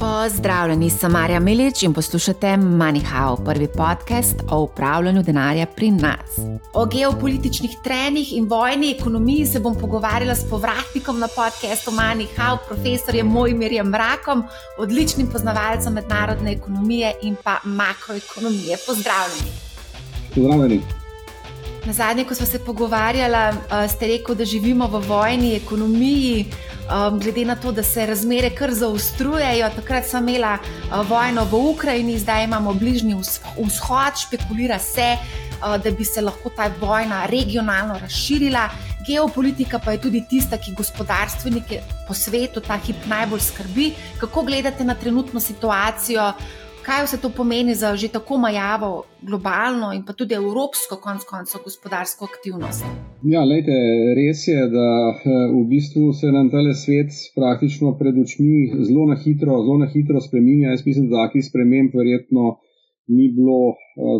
Pozdravljeni, sem Marja Milič in poslušate MoneyHow, prvi podcast o upravljanju denarja pri nas. O geopolitičnih trenih in vojni ekonomiji se bom pogovarjala s povratnikom na podkastu MoneyHow, profesorjem Mojmirjem Mrakom, odličnim poznavalcem mednarodne ekonomije in pa makroekonomije. Pozdravljeni. Pozdravljeni. Na zadnje, ko smo se pogovarjali, ste rekli, da živimo v vojni ekonomiji um, glede na to, da se razmere kar zaostrujejo. Takrat sem imela uh, vojno v Ukrajini, zdaj imamo bližnji vzhod, špekulira se, uh, da bi se lahko ta vojna regionalno razširila. Geopolitika pa je tudi tista, ki gospodarstvenike po svetu ta hip najbolj skrbi. Kako gledate na trenutno situacijo? Kaj vse to pomeni za že tako majavo globalno in pa tudi evropsko, konc koncev, gospodarsko aktivnost? Ja, lejte, res je, da eh, v bistvu se nam ta svet praktično pred očmi zelo na hitro, zelo na hitro spremenja. Jaz mislim, da takih sprememb verjetno ni bilo uh,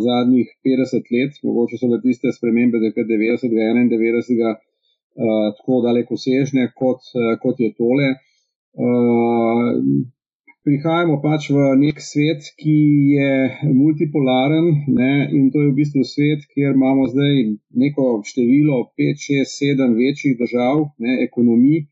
zadnjih 50 let, mogoče so bile tiste spremembe, da je 90, 91, uh, tako daleko sežne, kot, uh, kot je tole. Prihajamo pač v nek svet, ki je multipolaren ne, in to je v bistvu svet, kjer imamo zdaj neko število 5, 6, 7 večjih držav, ne, ekonomij,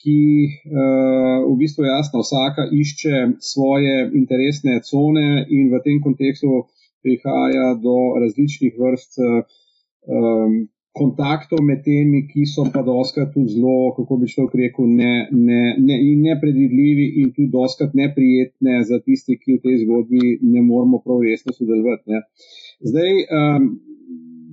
ki uh, v bistvu jasno vsaka išče svoje interesne cone in v tem kontekstu prihaja do različnih vrst um, kontaktov med temi, ki so pa doskrat zelo, kako bi človek rekel, ne, ne, ne, nepredvidljivi in tudi doskrat neprijetne za tisti, ki v tej zgodbi ne moramo prav resno sodelovati. Ne. Zdaj, um,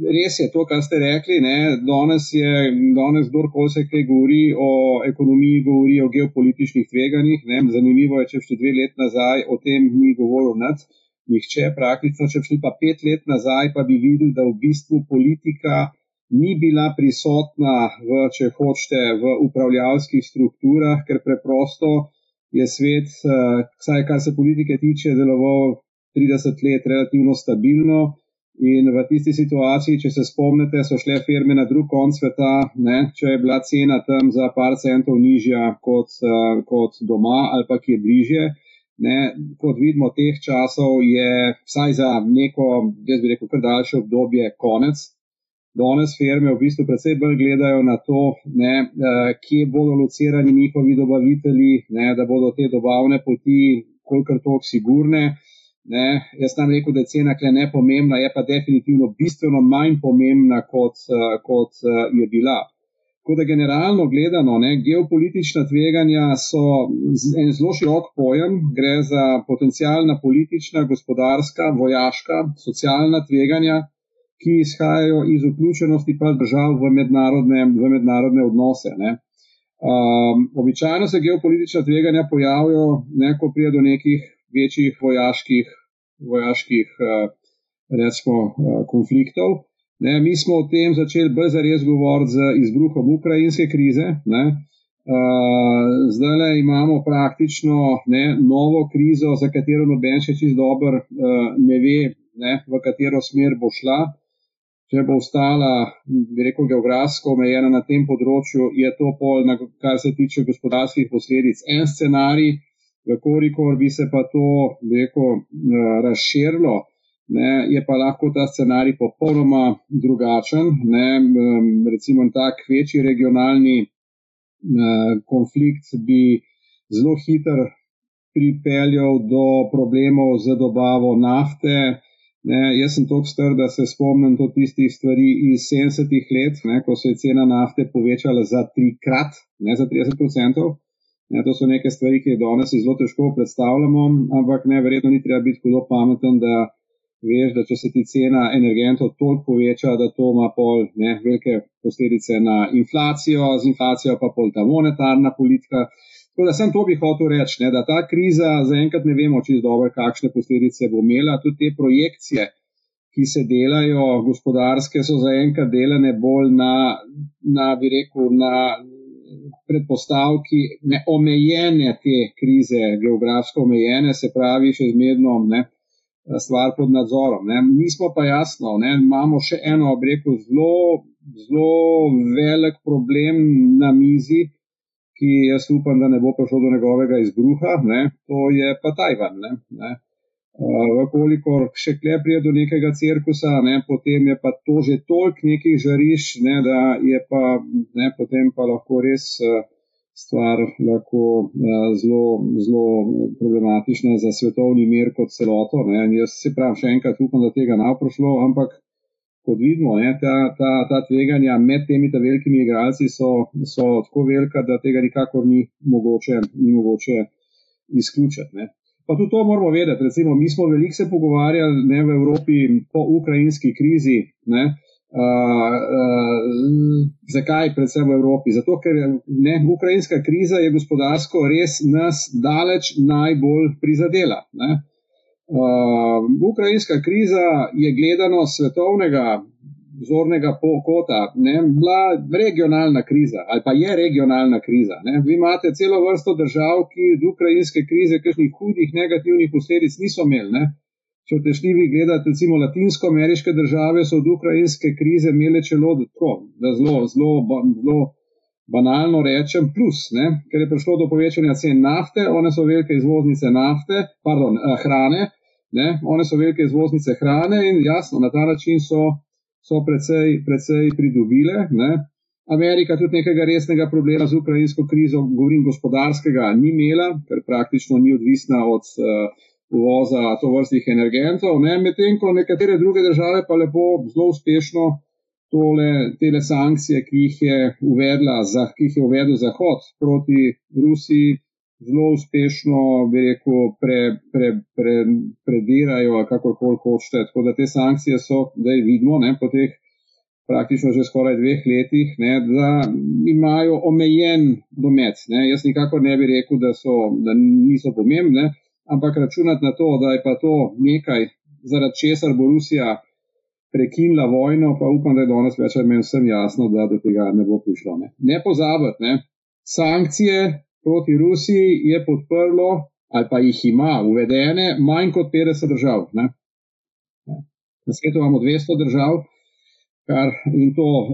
res je to, kar ste rekli, ne, danes je, danes kdorkoli se kaj govori o ekonomiji, govori o geopolitičnih tveganjih. Ne. Zanimivo je, če še dve let nazaj o tem ni govoril nad. Nihče, praktično, če bi šli pa pet let nazaj, pa bi videli, da v bistvu politika ni bila prisotna v, če hočete, v upravljalskih strukturah, ker preprosto je svet, eh, vsaj kar se politike tiče, deloval 30 let relativno stabilno. In v tisti situaciji, če se spomnite, so šle firme na drug konc sveta, ne, če je bila cena tam za par centov nižja kot, uh, kot doma ali pa ki je bližje. Ne, kot vidimo, teh časov je vsaj za neko, jaz bi rekel, kar daljše obdobje konec danes firme v bistvu predvsej bolj gledajo na to, ne, eh, kje bodo locirani njihovi dobavitelji, ne, da bodo te dobavne poti kolikor toliko sigurne. Ne. Jaz tam rekel, da je cena kle ne pomembna, je pa definitivno bistveno manj pomembna, kot, eh, kot eh, je bila. Tako da generalno gledano, ne, geopolitična tveganja so en zelo širok pojem, gre za potencijalna politična, gospodarska, vojaška, socialna tveganja, ki izhajajo iz vključenosti pa držav v mednarodne, v mednarodne odnose. Ne. Um, običajno se geopolitična tveganja pojavijo, ne, ko pride do nekih večjih vojaških, vojaških uh, recimo, uh, konfliktov. Ne, mi smo o tem začeli bolj zares govoriti z izbruhom ukrajinske krize. Ne. Uh, zdaj imamo praktično ne, novo krizo, za katero noben še čist dober uh, ne ve, ne, v katero smer bo šla. Če bo ostala, bi rekel, geografsko omejena na tem področju, je to pol, na, kar se tiče gospodarskih posledic, en scenarij, kolikor bi se pa to, bi rekel, eh, razširilo, ne, je pa lahko ta scenarij popolnoma drugačen. Ne, recimo tak večji regionalni eh, konflikt bi zelo hiter pripeljal do problemov z dobavo nafte, Ne, jaz sem tako star, da se spomnim to tistih stvari iz 70-ih let, ne, ko se je cena nafte povečala za trikrat, ne za 30%. Ne, to so neke stvari, ki jih danes zelo težko predstavljamo, ampak ne, verjetno ni treba biti zelo pameten, da veš, da če se ti cena energentov toliko poveča, da to ima pol ne, velike posledice na inflacijo, z inflacijo pa pol ta monetarna politika. Tako da sem to bi hotel reči, ne, da ta kriza zaenkrat ne vemo čisto dobro, kakšne posledice bo imela. Tudi te projekcije, ki se delajo, gospodarske, so zaenkrat delane bolj na, na bi rekel, na predpostavki neomejene te krize, geografsko omejene, se pravi, še zmerno ne, stvar pod nadzorom. Ne. Mi smo pa jasno, ne, imamo še eno, bi rekel, zelo, zelo velik problem na mizi ki jaz upam, da ne bo prišlo do njegovega izbruha, ne, to je pa Tajvan. Ne, ne. Vkolikor še kle prije do nekega cirkusa, ne, potem je pa to že toliko nekih žarišč, ne, da je pa ne, potem pa lahko res stvar lahko zelo, zelo problematična za svetovni mir kot celoto. Ne. Jaz se pravim še enkrat upam, da tega ne bo prišlo, ampak kot vidimo, ne, ta, ta, ta tveganja med temi velikimi igralci so, so tako velika, da tega nikakor ni mogoče, ni mogoče izključiti. Ne. Pa tudi to moramo vedeti. Recimo, mi smo veliko se pogovarjali ne, v Evropi po ukrajinski krizi. Ne, uh, uh, zakaj, predvsem v Evropi? Zato, ker ne, ukrajinska kriza je gospodarsko res nas daleč najbolj prizadela. Ne. Uh, ukrajinska kriza je gledano svetovnega zornega kota, ne, bila regionalna kriza ali pa je regionalna kriza. Ne. Vi imate celo vrsto držav, ki od ukrajinske krize kakšnih hudih negativnih posledic niso imeli. Ne. Če ste šli vi gledati, recimo latinsko-ameriške države so od ukrajinske krize imele čelo tako, da zelo, zelo, zelo banalno rečem, plus, ne, ker je prišlo do povečanja cen nafte, one so velike izvoznice nafte, pardon, eh, hrane, Ne? One so velike izvoznice hrane in jasno, na ta način so, so precej, precej pridobile. Ne? Amerika tudi nekega resnega problema z ukrajinsko krizo, govorim gospodarskega, ni imela, ker praktično ni odvisna od uh, uvoza to vrstih energentov, medtem ko nekatere druge države pa lepo, zelo uspešno tole, tele sankcije, ki jih je uvedla, za, ki jih je uvedel Zahod proti Rusiji, zelo uspešno, bi rekel, pre, pre, pre, predirajo, kako koli hočete. Tako da te sankcije so, da jih vidimo, ne, po teh praktično že skoraj dveh letih, ne, da imajo omejen domet. Ne. Jaz nikakor ne bi rekel, da, so, da niso pomembne, ampak računati na to, da je pa to nekaj, zaradi česar bo Rusija prekinila vojno, pa upam, da je danes več ali manj vsem jasno, da do tega ne bo prišlo. Ne, ne pozabiti, ne. sankcije proti Rusiji je podprlo ali pa jih ima uvedene manj kot 50 držav. Ne? Na svetu imamo 200 držav, kar in to uh,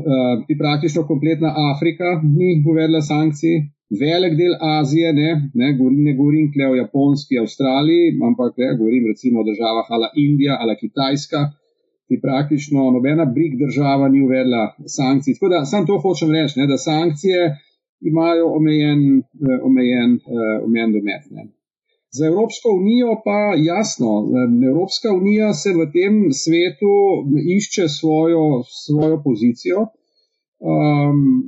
ti praktično kompletna Afrika ni uvedla sankcij, velik del Azije, ne, ne, govorim, ne govorim kle o Japonski, Avstraliji, ampak ne, govorim recimo o državah ala Indija ali Kitajska, ki praktično nobena brig država ni uvedla sankcij. Tako da sam to hočem reči, ne, da sankcije imajo omejen, eh, omejen, eh, omejen domet. Ne. Za Evropsko unijo pa jasno, Evropska unija se v tem svetu išče svojo, svojo pozicijo. Um,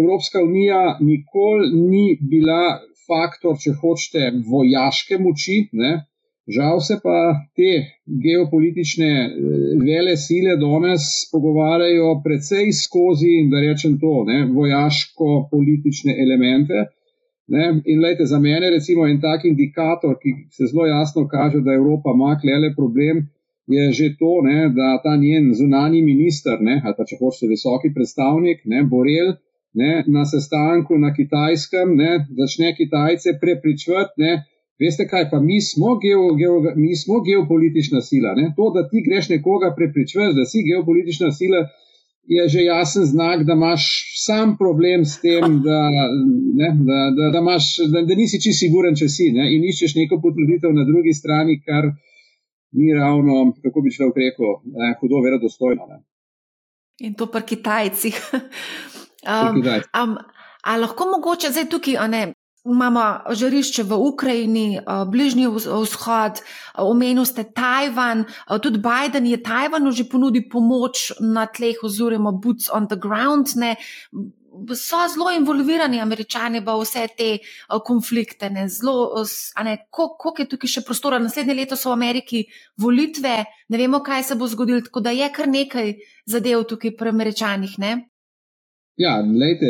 Evropska unija nikoli ni bila faktor, če hočete, vojaške moči, ne, Žal se pa te geopolitične eh, vele sile danes pogovarjajo precej skozi, da rečem to, ne, vojaško-politične elemente. Ne. In lejte, za mene recimo en tak indikator, ki se zelo jasno kaže, da Evropa ima klele problem, je že to, ne, da ta njen zunani minister, ne, ali pa če hočete visoki predstavnik, ne, Borel, ne, na sestanku na kitajskem, ne, začne Kitajce prepričvati, Veste kaj, pa mi smo, geo, geo, mi smo geopolitična sila. Ne? To, da ti greš nekoga prepričati, da si geopolitična sila, je že jasen znak, da imaš sam problem s tem, da, ne, da, da, da, imaš, da, da nisi čisto siguren, če si ne? in iščeš neko potrditev na drugi strani, kar ni ravno, kako bi človek rekel, ne, hudo verodostojno. Ne? In to pri Kitajcih. um, um, a lahko mogoče zdaj tukaj, ne, Imamo žarišče v Ukrajini, bližnji vzhod, omenil ste Tajvan, tudi Biden je Tajvanu že ponudil pomoč na tleh, oziroma boots on the ground. Ne. So zelo involvirani američani v vse te konflikte. Koliko je tukaj še prostora? Naslednje leto so v Ameriki volitve, ne vemo, kaj se bo zgodilo, tako da je kar nekaj zadev tukaj pri američanih. Ne? Ja, lejte,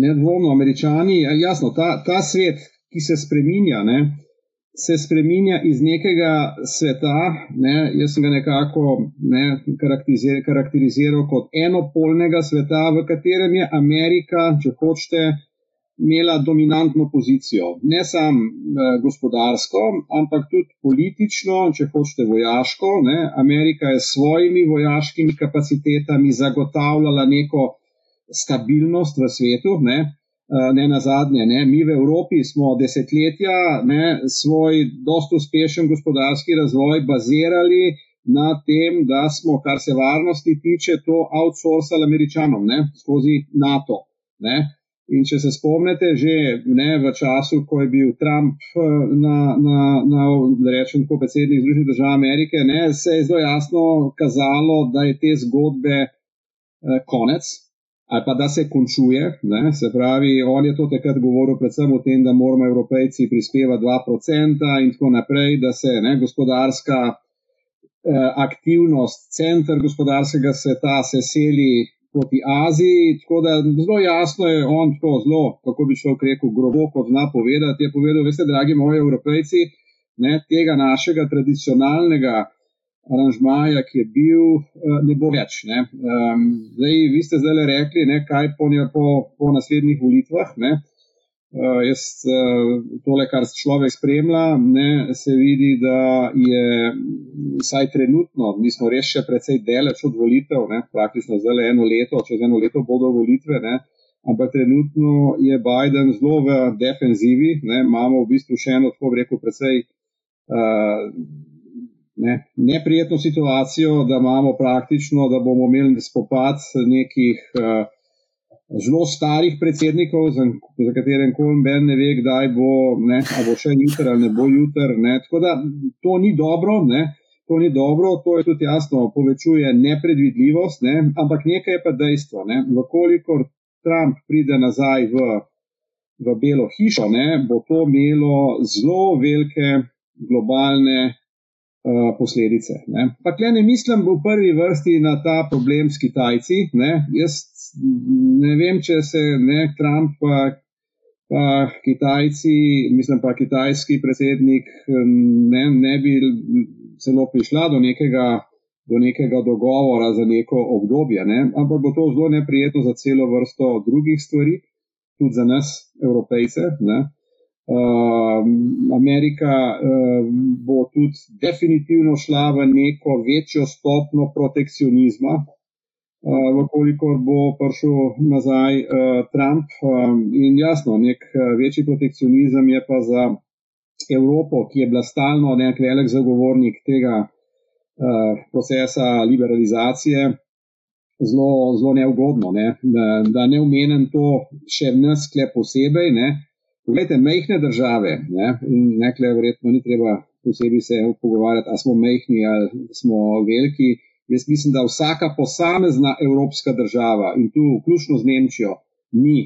nedvomno, američani, jasno, ta, ta svet, ki se spreminja, ne, se spreminja iz nekega sveta. Ne, jaz sem ga nekako ne, karakteriziral, karakteriziral kot enopolnega sveta, v katerem je Amerika, če hočete, imela dominantno pozicijo. Ne samo eh, gospodarsko, ampak tudi politično, če hočete, vojaško. Ne. Amerika je s svojimi vojaškimi kapacitetami zagotavljala neko stabilnost v svetu. Ne, uh, ne na zadnje, ne, mi v Evropi smo desetletja ne, svoj dost uspešen gospodarski razvoj bazirali na tem, da smo, kar se varnosti tiče, to outsourcali američanom ne, skozi NATO. Ne. In če se spomnite, že ne, v času, ko je bil Trump eh, na, na, na rečem, kot predsednik Združenih držav Amerike, ne, se je zelo jasno kazalo, da je te zgodbe eh, konec ali pa da se končuje. Ne, se pravi, on je to takrat govoril predvsem o tem, da moramo evropejci prispevati 2% in tako naprej, da se ne, gospodarska eh, aktivnost, center gospodarskega sveta se seli proti Aziji. Tako da zelo jasno je on to zelo, kako bi šel rekel, grobo, kot zna povedati. Je povedal, veste, dragi moji evropejci, ne, tega našega tradicionalnega aranžmaja, ki je bil, eh, ne bo več. Ne. Um, zdaj, vi ste zdaj rekli, ne, kaj po, po, po naslednjih volitvah. Ne. Uh, jaz, uh, tole, kar človek spremlja, ne, se vidi, da je vsaj trenutno, mi smo res še precej daleč od volitev, ne, praktično zdaj eno leto, čez eno leto bodo volitve, ne, ampak trenutno je Biden zelo v defenzivi, ne, imamo v bistvu še eno, tako rekel, precej uh, ne, neprijetno situacijo, da imamo praktično, da bomo imeli spopad nekih uh, zelo starih predsednikov, za, za katerem koli ben ne ve, kdaj bo, ne, bo še jutri ali ne bo jutri. Tako da to ni dobro. Ne. To ni dobro, to je tudi jasno, povečuje nepredvidljivost, ne? ampak nekaj je pa dejstvo. Ne? Vkolikor Trump pride nazaj v, v Belo hišo, ne? bo to imelo zelo velike globalne uh, posledice. Ne? Pa tle ne mislim v prvi vrsti na ta problem s Kitajci. Ne? Jaz ne vem, če se ne Trump, pa, pa Kitajci, mislim pa kitajski predsednik, ne, ne bi celo prišla do nekega, do nekega dogovora za neko obdobje, ne? ampak bo to zelo neprijetno za celo vrsto drugih stvari, tudi za nas, evropejce. Uh, Amerika uh, bo tudi definitivno šla v neko večjo stopno protekcionizma, uh, vkolikor bo prišel nazaj uh, Trump. Um, in jasno, nek uh, večji protekcionizem je pa za Evropo, ki je bila stalno nek velik zagovornik tega procesa liberalizacije. Zelo, zelo neugodno, ne? Da, da ne omenem to še neskle posebej. Ne? Poglejte, mehne države, ne? in nekle, verjetno ni treba posebej se pogovarjati, ali smo mehni ali smo veliki. Jaz mislim, da vsaka posamezna evropska država in tu vključno z Nemčijo ni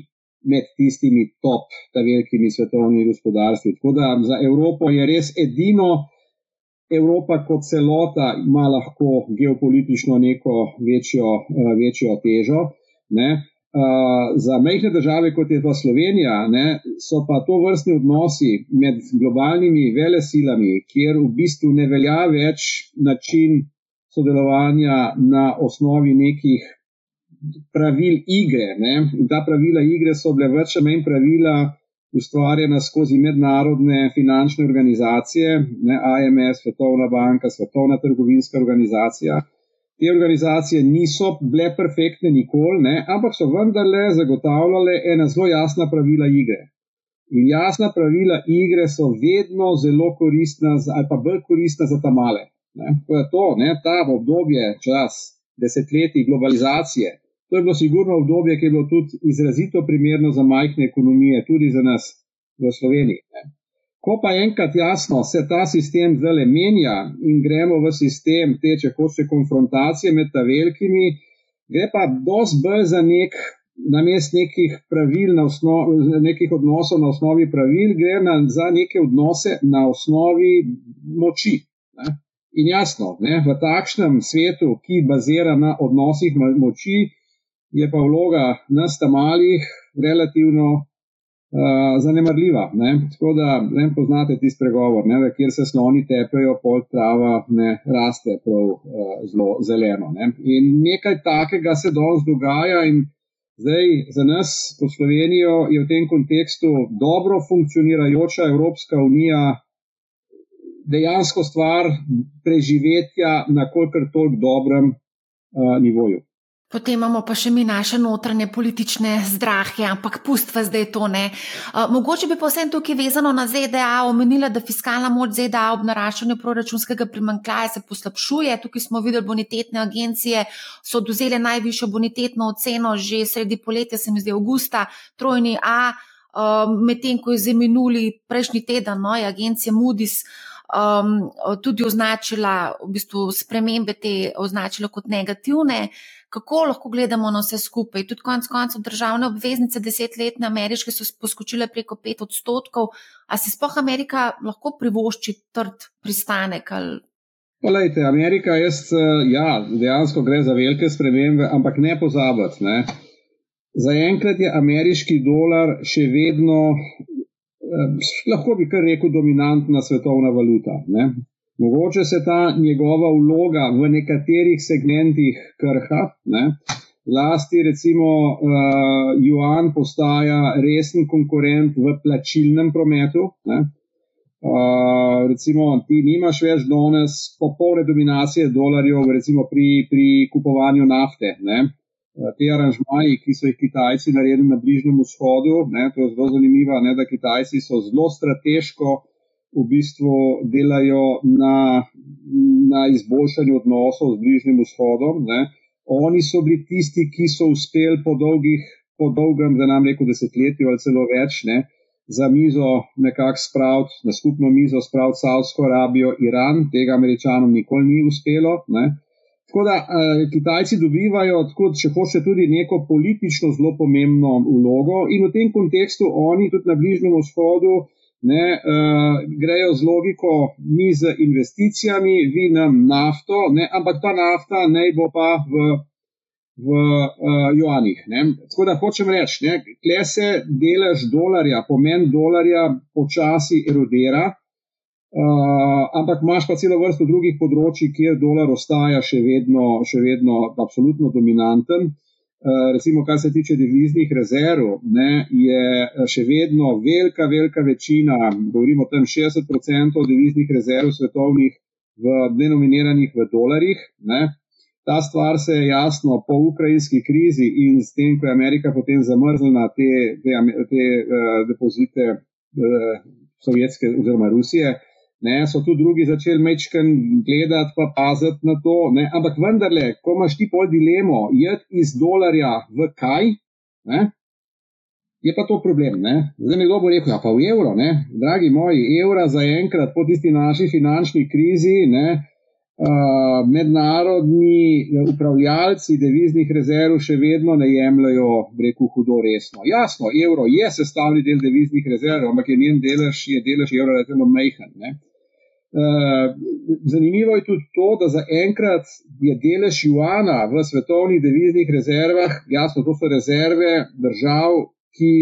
med tistimi top, ta velikimi svetovnimi gospodarstvi. Tako da za Evropo je res edino, Evropa kot celota ima lahko geopolitično neko večjo, uh, večjo težo. Ne? Uh, za mehke države, kot je pa Slovenija, ne, so pa to vrstni odnosi med globalnimi velesilami, kjer v bistvu ne velja več način sodelovanja na osnovi nekih pravil igre. Ne? Ta pravila igre so bile več ali manj pravila ustvarjena skozi mednarodne finančne organizacije, ne? IMF, Svetovna banka, Svetovna trgovinska organizacija. Te organizacije niso bile perfektne nikoli, ne? ampak so vendarle zagotavljale ena zelo jasna pravila igre. In jasna pravila igre so vedno zelo koristna, ali pa bolj koristna za ta male. Ne, to je to, ne, ta obdobje, čas, desetletij globalizacije. To je bilo sigurno obdobje, ki je bilo tudi izrazito primerno za majhne ekonomije, tudi za nas v Sloveniji. Ne. Ko pa enkrat jasno se ta sistem zdaj menja in gremo v sistem te, če hoče, konfrontacije med ta velikimi, gre pa dosti bolj za nek, namest nekih pravil, na osnovi, nekih odnosov na osnovi pravil, gre na, za neke odnose na osnovi moči. Ne. In jasno, ne, v takšnem svetu, ki bazira na odnosih moči, je pa vloga nas tam malih relativno uh, zanemarljiva. Ne. Tako da ne poznate tisti pregovor, ne, kjer se sloni tepejo, pol trava ne raste prav uh, zelo zeleno. Ne. In nekaj takega se danes dogaja in zdaj za nas, kot Slovenijo, je v tem kontekstu dobro funkcionirajoča Evropska unija dejansko stvar preživetja na kolikor toliko dobrem uh, nivoju. Potem imamo pa še mi naše notranje politične zdrahe, ampak pustva zdaj to ne. Uh, mogoče bi pa vsem tukaj vezano na ZDA omenila, da fiskalna moč ZDA ob naraščanju proračunskega primankljaja se poslabšuje. Tukaj smo videli bonitetne agencije, so oduzele najvišjo bonitetno oceno že sredi poletja, se mi zdi avgusta, trojni A, uh, medtem ko je zdaj minuli prejšnji teden, no, je agencija Moody's. Um, tudi označila, v bistvu, spremembe te označila kot negativne. Kako lahko gledamo na vse skupaj. Tudi konec koncev državne obveznice, desetletne ameriške, so poskočile preko pet odstotkov. A se spoh Amerika lahko privošči trd pristanek? Polejte, Amerika, jaz, ja, dejansko gre za velike spremembe, ampak ne pozabiti. Ne. Zaenkrat je ameriški dolar še vedno, eh, lahko bi kar rekel, dominantna svetovna valuta. Ne. Mogoče se ta njegova vloga v nekaterih segmentih krha, ne? lasti recimo uh, Juan postaja resen konkurent v plačilnem prometu. Uh, recimo, ti nimaš več danes popolne dominacije dolarjev, recimo pri, pri kupovanju nafte. Ne? Uh, te aranžmaji, ki so jih Kitajci naredili na Bližnjem vzhodu, ne? to je zelo zanimivo, ne? da Kitajci so zelo strateško v bistvu delajo na, na izboljšanju odnosov z Bližnjim vzhodom. Ne. Oni so bili tisti, ki so uspeli po, dolgih, po dolgem, da nam reko desetletju ali celo več, ne, za mizo nekako spraviti, na skupno mizo spraviti Saudsko Arabijo, Iran, tega američanom nikoli ni uspelo. Ne. Tako da eh, Kitajci dobivajo, tako, če hoče, tudi neko politično zelo pomembno vlogo in v tem kontekstu oni tudi na Bližnjem vzhodu ne, uh, grejo z logiko, mi z investicijami, vi nam nafto, ne, ampak ta nafta naj bo pa v, v uh, juanih. Ne. Tako da hočem reči, kle se delež dolarja, pomen dolarja počasi erodira, uh, ampak imaš pa celo vrsto drugih področji, kjer dolar ostaja še vedno, še vedno absolutno dominanten. Uh, recimo, kar se tiče deviznih rezerv, ne, je eh, še vedno velika, velika večina, govorimo o tem 60% deviznih rezerv svetovnih, v denominiranih v dolarjih. Ne. Ta stvar se je jasno po ukrajinski krizi in s tem, ko je Amerika potem zamrznila te, te, te uh, depozite uh, sovjetske oziroma Rusije, uh, ne, so tudi drugi začeli mečken gledati, pa paziti na to. Ne, ampak vendarle, ko imaš ti pol dilemo, jed iz dolarja v kaj, ne, je pa to problem. Ne. Zdaj mi kdo bo rekel, ja pa v evro, ne, dragi moji, evra za enkrat po tisti naši finančni krizi, ne, Uh, mednarodni upravljalci deviznih rezerv še vedno ne jemljajo, rekel, hudo resno. Jasno, evro je sestavni del deviznih rezerv, ampak je njen delež, je delež evra relativno majhen. Eh, zanimivo je tudi to, da zaenkrat je delež juana v svetovnih deviznih rezervah, jasno, to so rezerve držav, ki.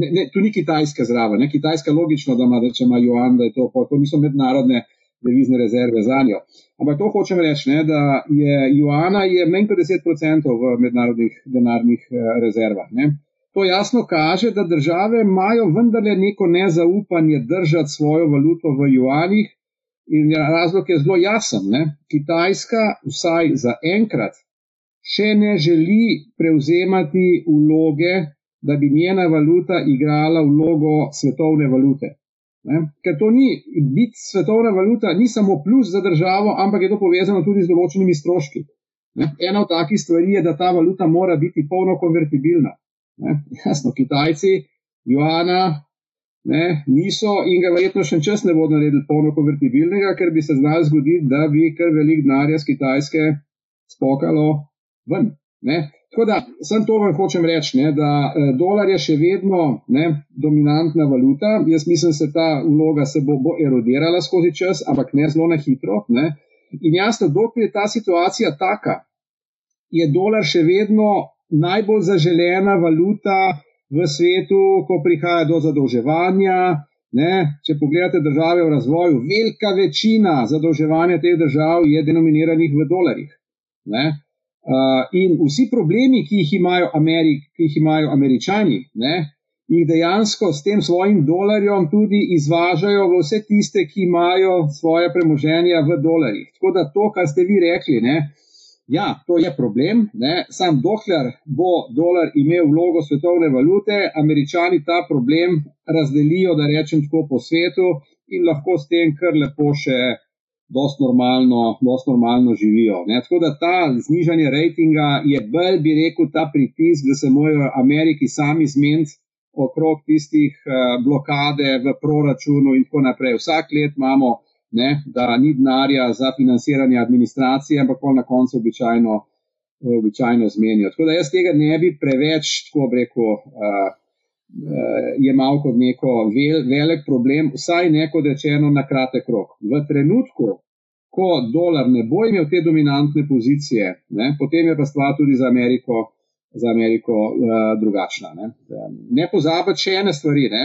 Ne, ne, tu ni Kitajska zraven, Kitajska logično, da ima, da če ima juan, da je to, to niso mednarodne devizne rezerve za njo. Ampak to hočem reči, ne, da je juana je manj kot 10% v mednarodnih denarnih eh, rezervah. Ne. To jasno kaže, da države imajo vendarle neko nezaupanje držati svojo valuto v juanih in razlog je zelo jasen. Ne? Kitajska vsaj za enkrat še ne želi prevzemati vloge, da bi njena valuta igrala vlogo svetovne valute. Ne? Ker to ni, biti svetovna valuta ni samo plus za državo, ampak je to povezano tudi z določenimi stroški. Ne? Ena od takih stvari je, da ta valuta mora biti polno konvertibilna. Ne? Jasno, Kitajci, Joana, ne? niso in ga verjetno še čas ne bodo naredili polno konvertibilnega, ker bi se znalo zgoditi, da bi kar velik denarja z Kitajske spokalo ven. Ne? Tako da, sem to vam hočem reči, ne, da eh, dolar je še vedno ne, dominantna valuta. Jaz mislim, da se ta vloga se bo, bo erodirala skozi čas, ampak ne zelo na hitro. Ne. In jasno, dokler je ta situacija taka, je dolar še vedno najbolj zaželena valuta v svetu, ko prihaja do zadolževanja. Ne, če pogledate države v razvoju, velika večina zadolževanja teh držav je denominiranih v dolarjih. Ne. Uh, in vsi problemi, ki jih imajo, Amerik, ki jih imajo američani, ne, jih dejansko s tem svojim dolarjem tudi izvažajo v vse tiste, ki imajo svoje premoženje v dolarjih. Tako da to, kar ste vi rekli, ne, Ja, to je problem. Ne? Sam dokler bo dolar imel vlogo svetovne valute, američani ta problem razdelijo, da rečem tako po svetu in lahko s tem kar lepo še dost normalno, dost normalno živijo. Ne? Tako da ta znižanje rejtinga je bolj, bi rekel, ta pritisk, da se morajo Ameriki sami zmeniti okrog tistih uh, blokade v proračunu in tako naprej. Vsak let imamo ne, da ni denarja za financiranje administracije, ampak na koncu običajno, običajno zmenijo. Tako da jaz tega ne bi preveč, tako rekel, uh, uh, jemal kot neko vel, velik problem, vsaj neko rečeno na kratek rok. V trenutku, ko dolar ne bo imel te dominantne pozicije, ne, potem je pa stvar tudi za Ameriko. Za Ameriko uh, drugačna. Ne, ne pozabiti še ene stvari. Ne,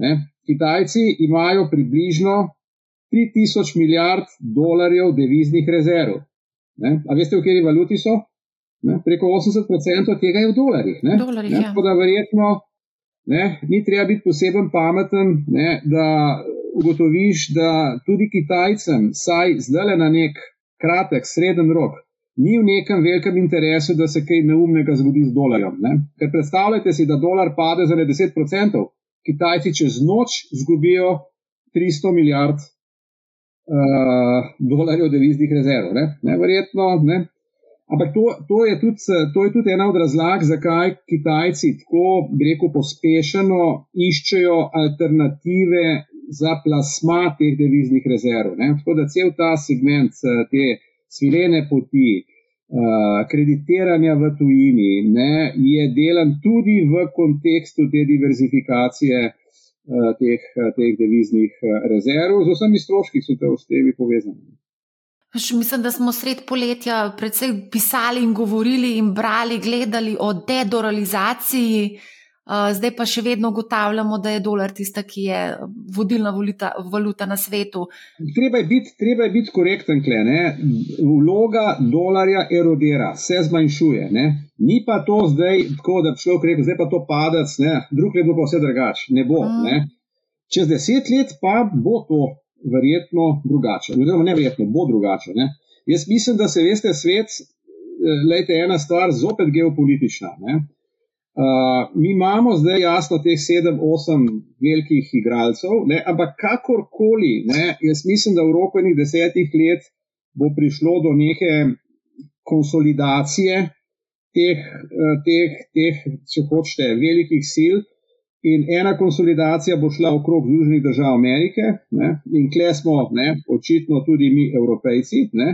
ne. Kitajci imajo približno 3000 milijard dolarjev deviznih rezerv. Ne? A veste, v kateri valuti so? Ne? Preko 80% tega je v dolarjih. dolarjih ja. Tako da verjetno ne? ni treba biti poseben pameten, ne? da ugotoviš, da tudi Kitajcem, saj zdaj le na nek kratek, sreden rok, ni v nekem velikem interesu, da se kaj neumnega zgodi z dolarjem. Ne? Ker predstavljajte si, da dolar pade za 10%, Kitajci čez noč izgubijo 300 milijard uh, dolarjev deviznih rezerv. Ne? Neverjetno. Ne? Ampak to, to, je tudi, to je tudi ena od razlag, zakaj Kitajci tako, rekel, pospešeno iščejo alternative za plasma teh deviznih rezerv. Ne? Tako da cel ta segment, eh, te svilene poti, uh, kreditiranja v tujini, ne, je delan tudi v kontekstu te diverzifikacije teh, eh, teh deviznih eh, rezerv, z vsemi stroški, ki so te ostevi povezani. Mislim, da smo sred poletja predvsej pisali in govorili in brali, gledali o dedoralizaciji, zdaj pa še vedno ugotavljamo, da je dolar tista, ki je vodilna valuta, valuta na svetu. Treba je biti, treba je biti korekten, kle, vloga dolarja erodira, se zmanjšuje. Ne? Ni pa to zdaj tako, da bi človek rekel, zdaj pa to padec, ne, drug let bo pa vse drugače. Ne bo. Mm. Ne. Čez deset let pa bo to verjetno drugače. Oziroma, ne verjetno, bo drugače. Ne. Jaz mislim, da se veste, svet, eh, lejte, ena stvar, zopet geopolitična. Uh, mi imamo zdaj jasno teh sedem, osem velikih igralcev, ne, ampak kakorkoli, ne, jaz mislim, da v roku enih desetih let bo prišlo do neke konsolidacije, teh, eh, teh, teh, če hočete, velikih sil. In ena konsolidacija bo šla okrog Združenih držav Amerike, ne? in kle smo, ne? očitno tudi mi, Evropejci. Ne?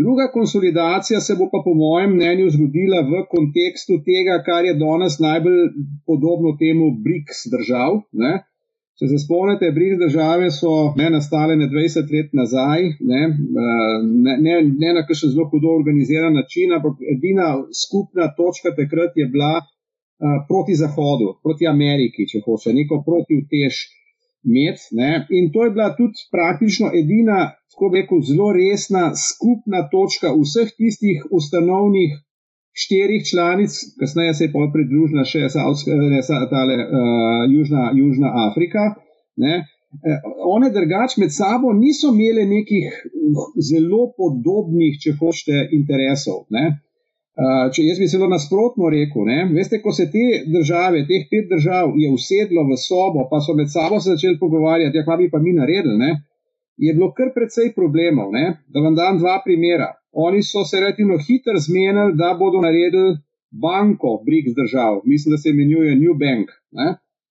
Druga konsolidacija se bo pa, po mojem mnenju, zgodila v kontekstu tega, kar je danes najbolj podobno temu BRICS držav. Ne? Če se spomnite, briž države so ne nastale ne 20 let nazaj, ne, eh, ne, ne, ne na kakšen zelo hudo organiziran način, ampak edina skupna točka takrat je bila uh, proti Zahodu, proti Ameriki, če hoče, neko proti utež med. Ne. In to je bila tudi praktično edina, tako rekel, zelo resna skupna točka vseh tistih ustanovnih štirih članic, kasneje se je pa pridružila še Saudska, ne, tale, uh, Južna, Južna Afrika. Ne. Eh, one drugače med sabo niso imele nekih zelo podobnih, če hočete, interesov. Ne. Uh, če jaz bi zelo nasprotno rekel, ne, veste, ko se te države, teh pet držav je usedlo v sobo, pa so med sabo se začeli pogovarjati, ja, kaj bi pa mi naredili, ne, je bilo kar precej problemov. Ne. Da vam dam dva primera. Oni so se relativno hitro zmenili, da bodo naredili banko BRICS držav, mislim, da se imenuje New Bank. Ne?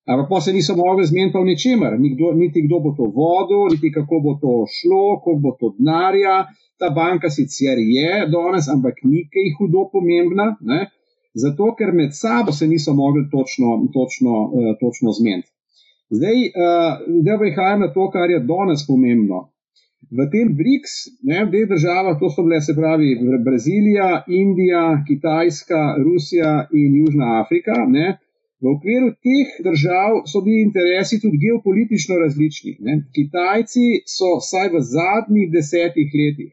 Ampak pa se niso mogli zmeniti v ničemer, niti kdo bo to vodil, niti kako bo to šlo, koliko bo to denarja. Ta banka sicer je danes, ampak ni kaj hudo pomembna, ne? zato ker med sabo se niso mogli točno, točno, uh, točno zmeniti. Zdaj, uh, da prihajam na to, kar je danes pomembno. V tem BRICS, ne, v teh državah, to so bile se pravi Brazilija, Indija, Kitajska, Rusija in Južna Afrika. Ne, v okviru teh držav so bili interesi tudi geopolitično različni. Ne. Kitajci so vsaj v zadnjih desetih letih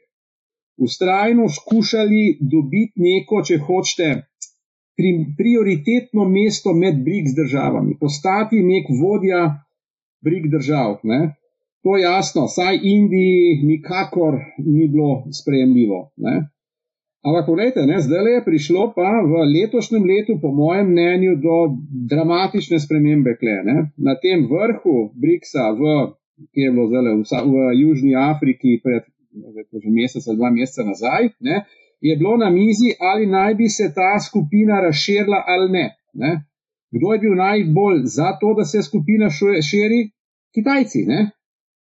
ustrajno skušali dobiti neko, če hočete, pri, prioritetno mesto med BRICS državami, postati nek vodja BRICS držav. Ne. To je jasno, saj Indiji nikakor ni bilo sprejemljivo. Ne? Ampak, pogledajte, zdaj je prišlo pa v letošnjem letu, po mojem mnenju, do dramatične spremembe. Kle, Na tem vrhu Briksa, v, ki je bilo zdaj v, v Južni Afriki, pred že mesec ali dva meseca nazaj, ne, je bilo na mizi, ali naj bi se ta skupina razširila ali ne. ne. Kdo je bil najbolj za to, da se skupina širi? Kitajci. Ne?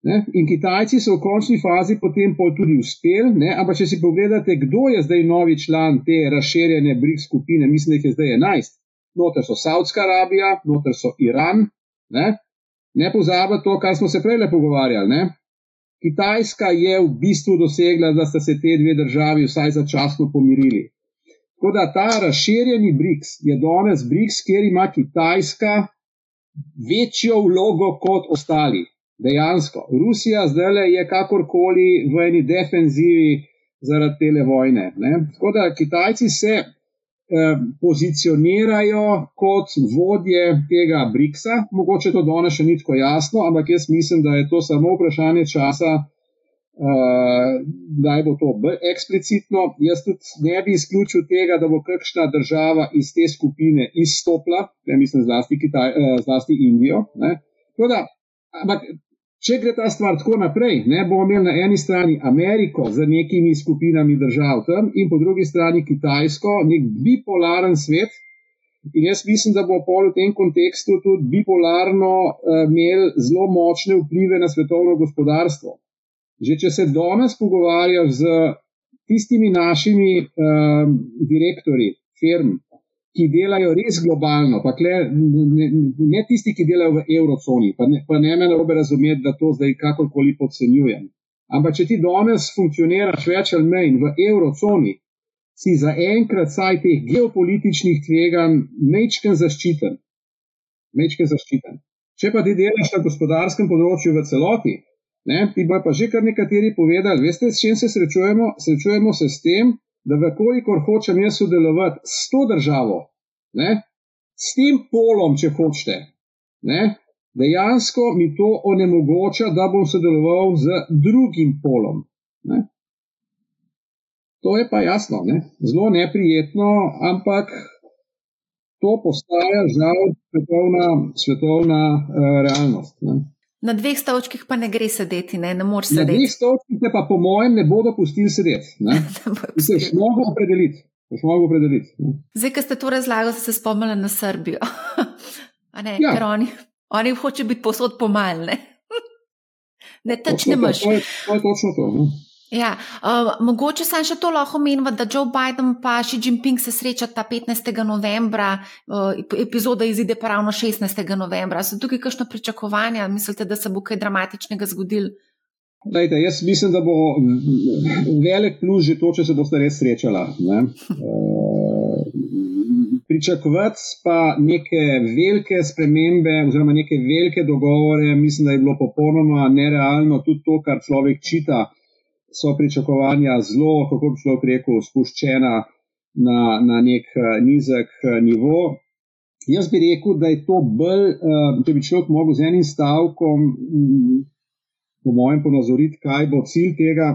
Ne? In Kitajci so v končni fazi potem tudi uspeli, ampak če si pogledate, kdo je zdaj novi član te razširjene BRIC skupine, mislim, da jih je zdaj 11. Noter so Saudska Arabija, noter so Iran. Ne, ne pozabite to, kar smo se prej pogovarjali. Ne? Kitajska je v bistvu dosegla, da sta se te dve državi vsaj začasno pomirili. Tako da ta razširjeni BRICS je danes BRICS, kjer ima Kitajska večjo vlogo kot ostali. Dejansko. Rusija zdaj je kakorkoli v eni defenzivi zaradi tele vojne. Ne? Tako da Kitajci se Eh, pozicionirajo kot vodje tega BRICS-a. Mogoče to danes še ni tako jasno, ampak jaz mislim, da je to samo vprašanje časa, uh, da bo to bolj eksplicitno. Jaz tudi ne bi izključil tega, da bo kakšna država iz te skupine izstopila, ne mislim zlasti, Kitaj, uh, zlasti Indijo. Da, ampak Če gre ta stvar tako naprej, ne bomo imeli na eni strani Ameriko z nekimi skupinami držav tam in po drugi strani Kitajsko, nek bipolaren svet. In jaz mislim, da bo pol v tem kontekstu tudi bipolarno uh, imel zelo močne vplive na svetovno gospodarstvo. Že če se danes pogovarjaš z tistimi našimi uh, direktori firm, ki delajo res globalno, pa kle, ne, ne tisti, ki delajo v eurozoni, pa ne, pa ne me narobe razumeti, da to zdaj kakorkoli podcenjujem. Ampak, če ti danes funkcioniraš več ali manj v eurozoni, si za enkrat saj teh geopolitičnih tveganj mečken zaščiten. Mečken zaščiten. Če pa ti delaš na gospodarskem področju v celoti, ne, ti bo pa že kar nekateri povedali, veste, s čim se srečujemo? Srečujemo se s tem, da vekolikor hočem jaz sodelovati s to državo, ne, s tem polom, če hočete, ne, dejansko mi to onemogoča, da bom sodeloval z drugim polom. Ne. To je pa jasno, ne. zelo neprijetno, ampak to postaja žal svetovna, svetovna uh, realnost. Ne. Na dveh stavčkih pa ne gre sedeti, ne, ne moreš sedeti. Na dveh stavčkih te pa, po mojem, ne bodo pustili sedeti. Se še mogo opredeliti. Zdaj, ko ste to razlagali, ste se spomnili na Srbijo. ne, ja. Ker oni, oni hoče biti posod pomalne. ne, ne moš. To, to, to je točno to. Ne? Ja, uh, mogoče sem še to lahko omenil, da Joe Biden in Xi Jinping se srečata 15. novembra, uh, epizoda izide pa ravno 16. novembra. So tukaj kakšno pričakovanje? Mislite, da se bo kaj dramatičnega zgodil? Dajte, jaz mislim, da bo velik plus že to, če se boste res srečala. Ne? Uh, pričakovati pa neke velike spremembe, oziroma neke velike dogovore, mislim, da je bilo popolnoma nerealno tudi to, kar človek čita so pričakovanja zelo, kako bi človek rekel, spuščena na, na nek uh, nizek uh, nivo. Jaz bi rekel, da je to bolj, uh, če bi človek mogel z enim stavkom, um, po mojem, ponazoriti, kaj bo cilj tega,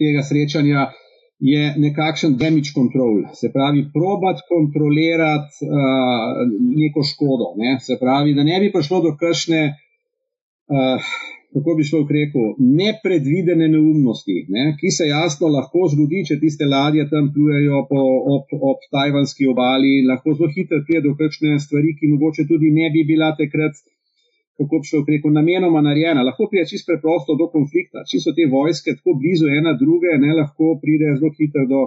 tega srečanja. Je nekakšen damage control, se pravi, probat kontrolirati uh, neko škodo. Ne? Se pravi, da ne bi prišlo do kakšne uh, kako bi šlo v reku, nepredvidene neumnosti, ne, ki se jasno lahko zgodi, če tiste ladje tam plujejo po, ob, ob tajvanski obali, lahko zelo hitro pride do kakšne stvari, ki mogoče tudi ne bi bila takrat, kako bi šlo v reku, namenoma narejena. Lahko pride čisto preprosto do konflikta, če so te vojske tako blizu ena druge, ne lahko pride zelo hitro do.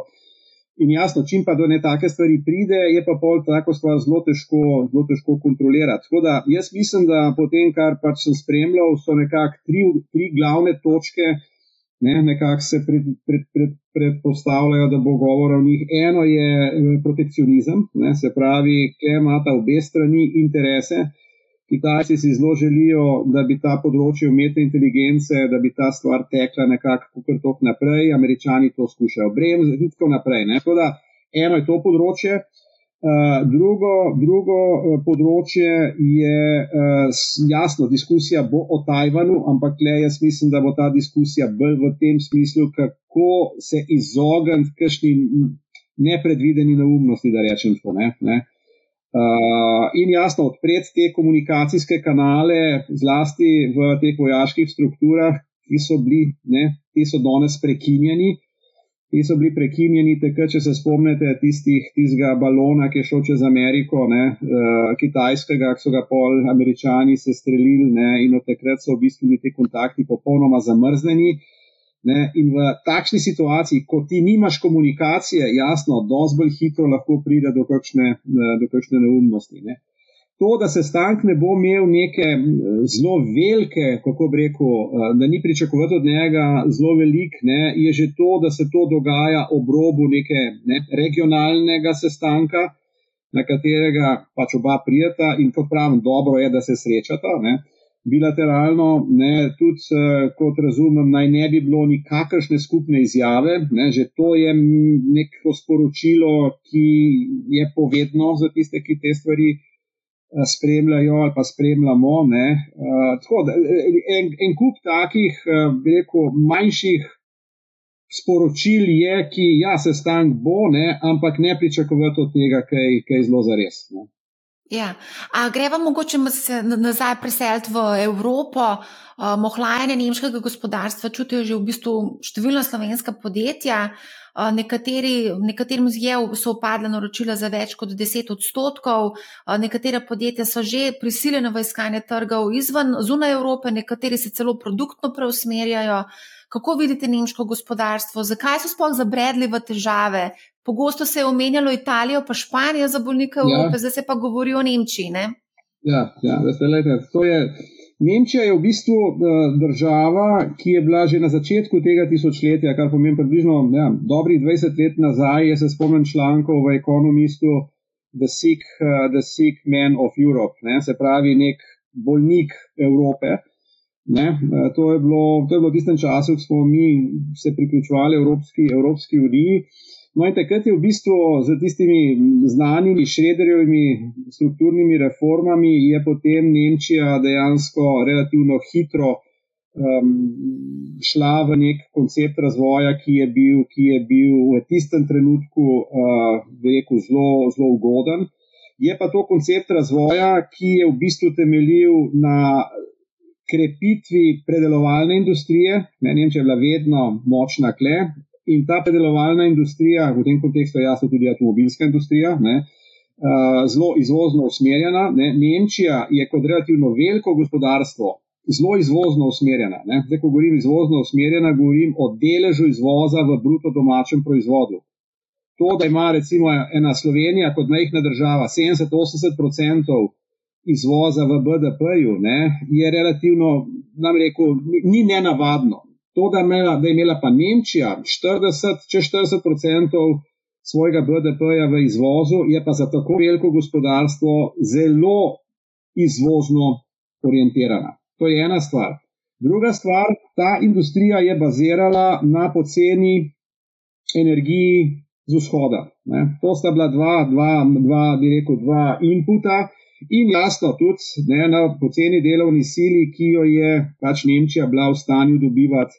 In jasno, čim pa do ne take stvari pride, je pa pol tako stvar zelo težko, zelo težko kontrolirati. Tako da jaz mislim, da po tem, kar pač sem spremljal, so nekako tri, tri glavne točke, ne, nekako se pred, pred, pred, predpostavljajo, da bo govor o njih. Eno je eh, protekcionizem, ne, se pravi, kje imata obe strani interese. Kitajci si zelo želijo, da bi ta področje umetne inteligence, da bi ta stvar tekla nekako kar tok naprej, američani to skušajo bremzati in tako naprej. Ne? Tako da eno je to področje. Uh, drugo, drugo uh, področje je uh, jasno, diskusija bo o Tajvanu, ampak le jaz mislim, da bo ta diskusija bolj v tem smislu, kako se izogniti kakšni nepredvideni neumnosti, da rečem to. Ne, ne. Uh, in jasno, odpreti te komunikacijske kanale, zlasti v teh vojaških strukturah, ki so bili, ne, ki so danes prekinjeni. Ti so bili prekinjeni, takrat, če se spomnite tistih, tistega balona, ki je šel čez Ameriko, ne, uh, kitajskega, ki so ga pol američani se streljili, ne, in od takrat so v bistvu bili ti kontakti popolnoma zamrznjeni. Ne, in v takšni situaciji, ko ti nimaš komunikacije, jasno, dosti bolj hitro lahko pride do kakšne, eh, do kakšne neumnosti. Ne. To, da se stank ne bo imel neke zelo velike, kako bi rekel, eh, da ni pričakovati od njega zelo velik, ne, je že to, da se to dogaja ob robu neke ne, regionalnega sestanka, na katerega pač oba prijeta in kot pravim, dobro je, da se srečata. Ne. Bilateralno, ne, tudi eh, kot razumem, naj ne bi bilo nikakršne skupne izjave, ne, že to je neko sporočilo, ki je povedno za tiste, ki te stvari Eh, spremljajo ali pa spremljamo. Uh, tako, en, en kup takih, uh, rekel, manjših sporočil je, ki ja, se stank bo, ne, ampak ne pričakovati od tega, kaj je zelo zares. Ne. Ja. A greva mogoče se nazaj preseliti v Evropo. Mohlajanje nemškega gospodarstva čutijo že v bistvu številna slovenska podjetja. Nekateri, nekaterim so upadla naročila za več kot 10 odstotkov, nekatera podjetja so že prisiljena v iskanje trgov izven, zunaj Evrope, nekateri se celo produktno preusmerjajo. Kako vidite nemško gospodarstvo, zakaj so sploh zabredli v težave? Pogosto se je omenjalo Italijo, pa Španijo za bolnike Evrope, ja. zdaj se pa govori o Nemčiji. Ne? Ja, ja lete, je, Nemčija je v bistvu uh, država, ki je bila že na začetku tega tisočletja, kar pomeni približno ja, dobrih 20 let nazaj. Jaz se spomnim člankov v Economistu The Sick, uh, The Sick Man of Europe, ne, se pravi nek bolnik Evrope. Ne, uh, to, je bilo, to je bilo v tistem času, ko smo mi se priključovali Evropski, Evropski uniji. No, in takrat je v bistvu z tistimi znanimi šrederjevimi strukturnimi reformami, je potem Nemčija dejansko relativno hitro um, šla v nek koncept razvoja, ki je bil, ki je bil v tistem trenutku, uh, rekel, zelo, zelo ugoden. Je pa to koncept razvoja, ki je v bistvu temeljil na krepitvi predelovalne industrije. Ne, Nemčija je bila vedno močna kle, in ta predelovalna industrija, v tem kontekstu jasno tudi avtomobilska industrija, ne, uh, zelo izvozno usmerjena. Ne. Nemčija je kot relativno veliko gospodarstvo zelo izvozno usmerjena. Ne. Zdaj, ko govorim izvozno usmerjena, govorim o deležu izvoza v bruto domačem proizvodu. To, da ima recimo ena Slovenija kot majhna država 70-80% izvoza v BDP-ju, je relativno, nam rekel, ni nenavadno. To, da, imela, da je imela pa Nemčija 40, če 40 odstotkov svojega BDP-ja v izvozu, je pa za tako veliko gospodarstvo zelo izvozno orientirana. To je ena stvar. Druga stvar, ta industrija je bazirala na poceni energiji z vzhoda. Ne. To sta bila dva, dva, dva, bi rekel, dva inputa. In jasno, tudi ne, na poceni delovni sili, ki jo je pač Nemčija bila v stanju dobivati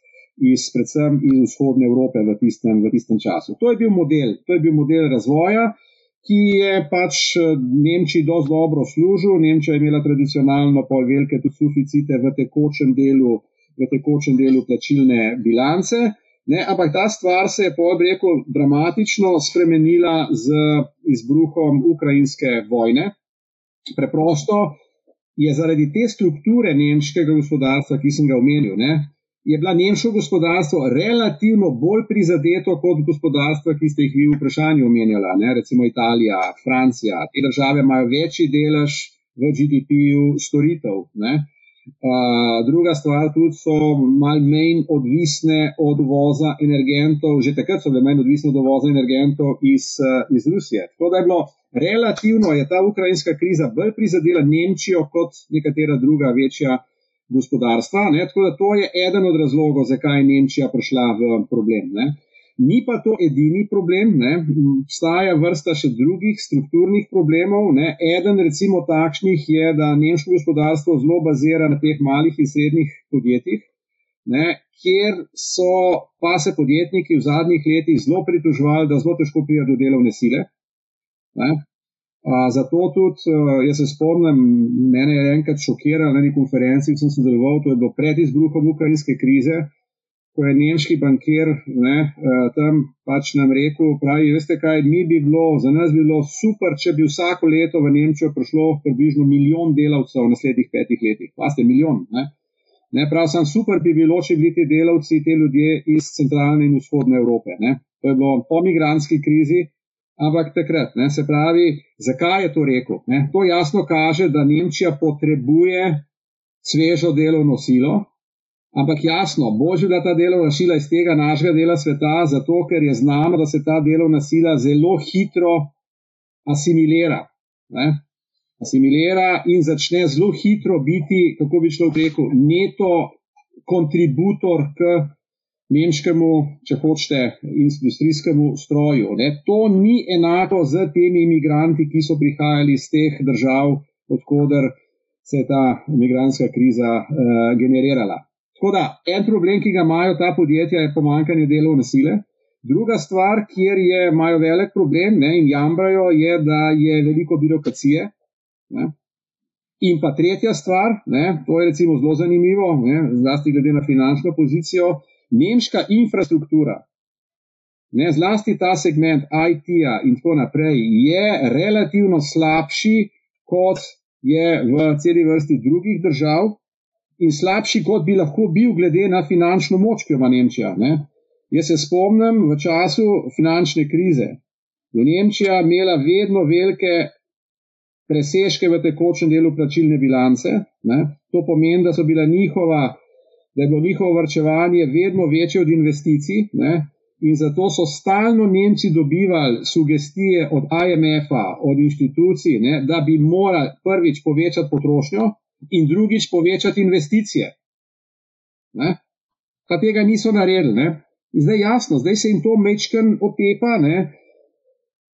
iz, predvsem iz vzhodne Evrope v tistem, v tistem času. To je bil model, to je bil model razvoja, ki je pač Nemčiji dosti dobro služil. Nemčija je imela tradicionalno pol velike tudi suficite v tekočem delu, v tekočem delu plačilne bilance. Ne, ampak ta stvar se je, po rekel, dramatično spremenila z izbruhom ukrajinske vojne. Preprosto je zaradi te strukture nemškega gospodarstva, ki sem ga omenil, ne, je bila nemško gospodarstvo relativno bolj prizadeto kot gospodarstva, ki ste jih vi v vprašanju omenjali, ne? recimo Italija, Francija. Te države imajo večji delež v GDP-ju storitev. Uh, druga stvar, tudi so malo manj odvisne od uvoza energentov, že takrat so bile manj odvisne od uvoza energentov iz, uh, iz Rusije. Tako da je bilo relativno, je ta ukrajinska kriza bolj prizadela Nemčijo kot nekatera druga večja gospodarstva. Ne? Tako da to je eden od razlogov, zakaj je Nemčija prišla v problem. Ne? Ni pa to edini problem, ne? obstaja vrsta še drugih strukturnih problemov. Ne? Eden, recimo, takšnih je, da nemško gospodarstvo zelo bazira na teh malih in srednjih podjetjih, ne? kjer so pa se podjetniki v zadnjih letih zelo pritoževali, da zelo težko pride do delovne sile. Ne? Zato tudi, jaz se spomnim, mene je enkrat šokiralo na neki konferenci, ki sem sodeloval, to je bilo pred izbruhom ukrajinske krize, ko je nemški bankir ne, tam pač nam rekel, pravi, veste kaj, mi bi bilo, za nas bi bilo super, če bi vsako leto v Nemčijo prišlo približno milijon delavcev v naslednjih petih letih. Paste, milijon. Ne. Ne, prav sem super bi bilo, če bi ti delavci, te ljudje iz centralne in vzhodne Evrope. Ne. To je bilo po migranski krizi, ampak takrat, ne, se pravi, zakaj je to rekel? Ne? To jasno kaže, da Nemčija potrebuje svežo delovno silo, ampak jasno, božji da ta delovna sila iz tega našega dela sveta, zato ker je znano, da se ta delovna sila zelo hitro asimilira. Ne? Asimilira in začne zelo hitro biti, kako bi človek rekel, neto kontributor k nemškemu, če hočete, industrijskemu stroju. Ne. To ni enako z temi imigranti, ki so prihajali iz teh držav, odkuder se je ta imigranska kriza uh, generirala. Tako da en problem, ki ga imajo ta podjetja, je pomankanje delovne sile. Druga stvar, kjer je, imajo velik problem ne, in jamrajo, je, da je veliko birokracije. Ne. In pa tretja stvar, ne, to je recimo zelo zanimivo, zlasti glede na finančno pozicijo, nemška infrastruktura, ne zlasti ta segment IT-ja in tako naprej, je relativno slabši, kot je v celi vrsti drugih držav, in slabši, kot bi lahko bil, glede na finančno moč, ki jo ima Nemčija. Ne. Jaz se spomnim v času finančne krize, je Nemčija imela vedno velike presežke v tekočem delu plačilne bilance. Ne. To pomeni, da njihova da je bilo njihovo vrčevanje vedno večje od investicij. Ne? In zato so stalno Nemci dobivali sugestije od IMF-a, od inštitucij, ne, da bi morali prvič povečati potrošnjo in drugič povečati investicije. Pa tega niso naredili. Ne. In zdaj jasno, zdaj se jim to mečken otepa, ne,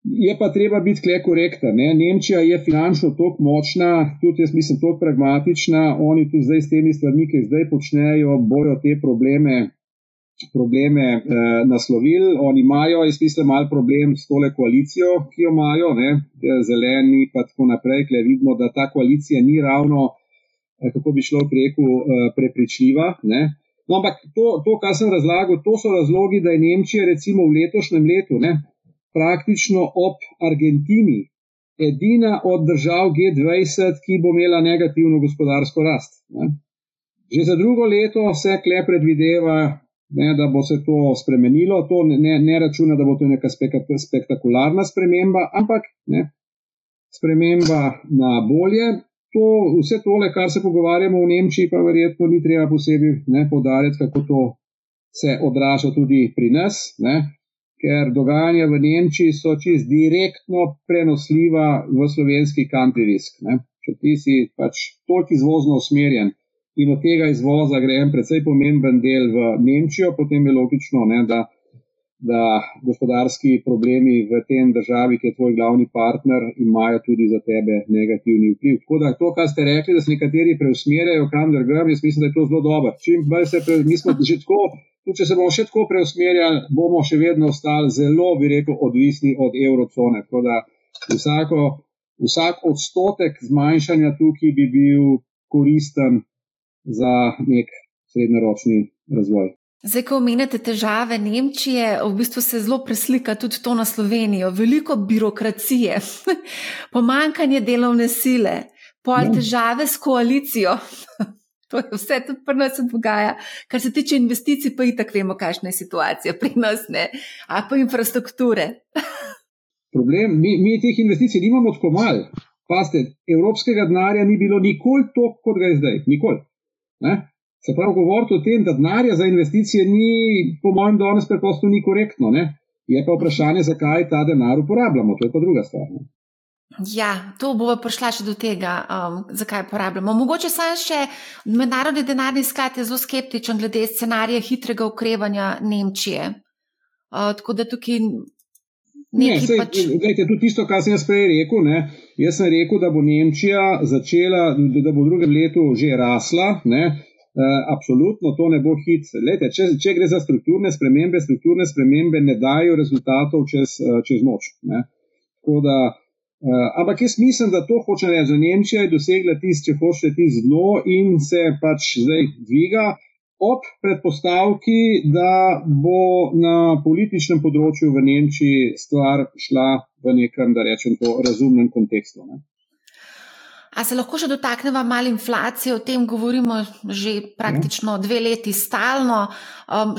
Je pa treba biti kle korekta. Ne? Nemčija je finančno tako močna, tudi jaz mislim, tako pragmatična. Oni tu zdaj s temi stvarmi, ki zdaj počnejo, bojo te probleme, probleme eh, naslovili. Oni imajo, jaz mislim, mal problem s tole koalicijo, ki jo imajo, ne? zeleni in tako naprej, kle vidimo, da ta koalicija ni ravno, kako bi šlo rekel, eh, prepričljiva. Ne? No, ampak to, to, kar sem razlagal, to so razlogi, da je Nemčija recimo v letošnjem letu. Ne? praktično ob Argentini, edina od držav G20, ki bo imela negativno gospodarsko rast. Ne. Že za drugo leto se kle predvideva, ne, da bo se to spremenilo. To ne, ne računa, da bo to neka spektakularna sprememba, ampak ne, sprememba na bolje. To, vse tole, kar se pogovarjamo v Nemčiji, pa verjetno ni treba posebej podariti, kako to se odraža tudi pri nas. Ne ker dogajanja v Nemčiji so čist direktno prenosljiva v slovenski country risk. Ne. Če ti si pač toliko izvozno usmerjen in od tega izvoza gre en precej pomemben del v Nemčijo, potem je logično, ne, da, da gospodarski problemi v tem državi, ki je tvoj glavni partner, imajo tudi za tebe negativni vpliv. Tako da to, kar ste rekli, da se nekateri preusmerjajo kam drugam, jaz mislim, da je to zelo dobro. Čim bolj se pre, mi smo že tako tudi če se bomo še tako preusmerjali, bomo še vedno ostali zelo, bi rekel, odvisni od evrocone. Vsako, vsak odstotek zmanjšanja tukaj bi bil koristen za nek srednjeročni razvoj. Zdaj, ko omenjate težave Nemčije, v bistvu se zelo preslika tudi to na Slovenijo. Veliko birokracije, pomankanje delovne sile, pol ja. težave s koalicijo. To je vse, tudi pri nas dogaja. Kar se tiče investicij, pa i tako vemo, kakšna je situacija pri nas, ne? a pa infrastrukture. Problem, mi, mi teh investicij nimamo tako malo. Paste, evropskega denarja ni bilo nikoli toliko, kot ga je zdaj. Nikoli. Ne? Se pravi, govoriti o tem, da denarja za investicije ni, po mojem, danes preprosto ni korektno. Ne? Je pa vprašanje, zakaj ta denar uporabljamo. To je pa druga stvar. Ne? Ja, to bomo prišla še do tega, um, zakaj porabljamo. Mogoče sam še mednarodni denarni sklad je zelo skeptičen glede scenarija hitrega ukrevanja Nemčije. Uh, tako da tukaj. Ne, sej, pač... gledajte, tudi tisto, kar sem jaz prej rekel. Ne, jaz sem rekel, da bo Nemčija začela, da bo v drugem letu že rasla. Ne, absolutno to ne bo hit. Lejte, če, če gre za strukturne spremembe, strukturne spremembe ne dajo rezultatov čez, uh, čez noč. Ne. Tako da. Uh, ampak jaz mislim, da to hoče reči, da Nemčija je dosegla tisto, če hočete, tisto dno in se pač zdaj dviga ob predpostavki, da bo na političnem področju v Nemčiji stvar šla v nekem, da rečem, to razumnem kontekstu. Ne. A se lahko še dotaknemo malo inflacije, o tem govorimo že praktično dve leti stalno. Um,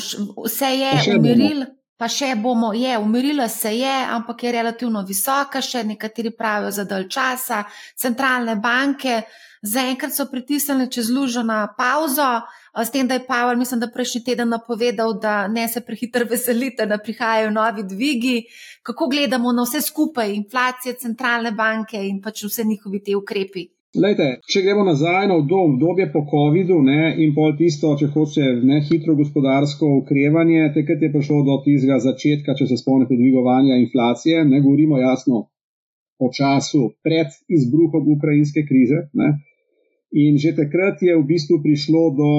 vse je umiril, pa še bomo, je umirila se je, ampak je relativno visoka, še nekateri pravijo za dalj časa. Centralne banke zaenkrat so pritisnili čez lužo na pauzo. S tem, da je Pavel, mislim, da prejšnji teden napovedal, da ne se prehiter veselite, da prihajajo novi dvigi. Kako gledamo na vse skupaj, inflacije, centralne banke in pač vse njihovi te ukrepi? Lejte, če gremo nazaj na obdobje po COVID-u in pol tisto, če hoče ne hitro gospodarsko ukrevanje, takrat je prišlo do tistega začetka, če se spomnite, dvigovanja inflacije. Ne govorimo jasno o času pred izbruhom ukrajinske krize. Ne. In že takrat je v bistvu prišlo do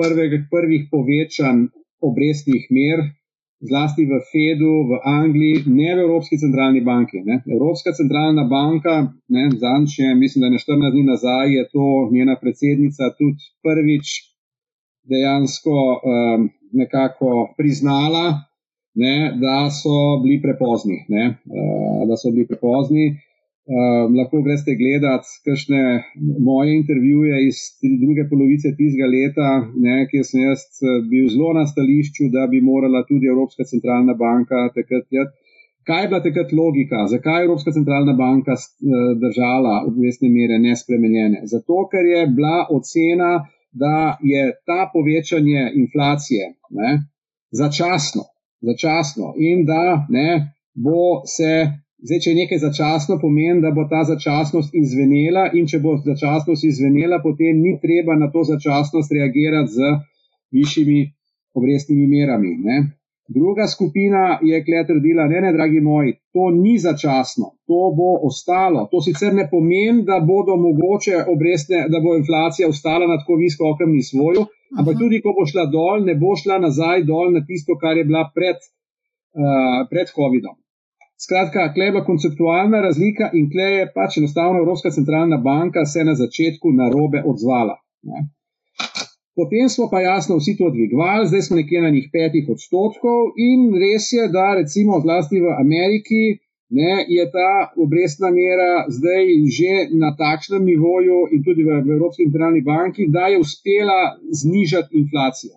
prvega, prvih povečanj obrestnih mer, zlasti v Fedu, v Angliji, ne v Evropski centralni banki. Ne. Evropska centralna banka, zanče, mislim, da je na 14 dni nazaj, je to njena predsednica tudi prvič dejansko um, nekako priznala, ne, da so bili prepozni. Ne, uh, da so bili prepozni. Uh, lahko greste gledati kakšne moje intervjuje iz druge polovice tistega leta, ne, kjer sem jaz eh, bil zelo na stališču, da bi morala tudi Evropska centralna banka takrat. Kaj je bila takrat logika, zakaj je Evropska centralna banka eh, držala obvestne mere nespremenjene? Zato, ker je bila ocena, da je ta povečanje inflacije ne, začasno, začasno in da ne, bo se Zdaj, če je nekaj začasno, pomeni, da bo ta začasnost izvenela, in če bo začasnost izvenela, potem ni treba na to začasnost reagirati z višjimi obrestnimi merami. Ne? Druga skupina je kle trdila, ne, ne, dragi moji, to ni začasno, to bo ostalo. To sicer ne pomeni, da bodo mogoče obrestne, da bo inflacija ostala na tako visokem nivoju, ampak tudi, ko bo šla dol, ne bo šla nazaj dol na tisto, kar je bila pred, uh, pred COVID-om. Skratka, klej je bila konceptualna razlika in klej je pač enostavno Evropska centralna banka se na začetku na robe odzvala. Ne. Potem smo pa jasno vsi to dvigovali, zdaj smo nekje na njih petih odstotkov in res je, da recimo zlasti v Ameriki ne, je ta obrestna mera zdaj že na takšnem nivoju in tudi v, v Evropski centralni banki, da je uspela znižati inflacijo.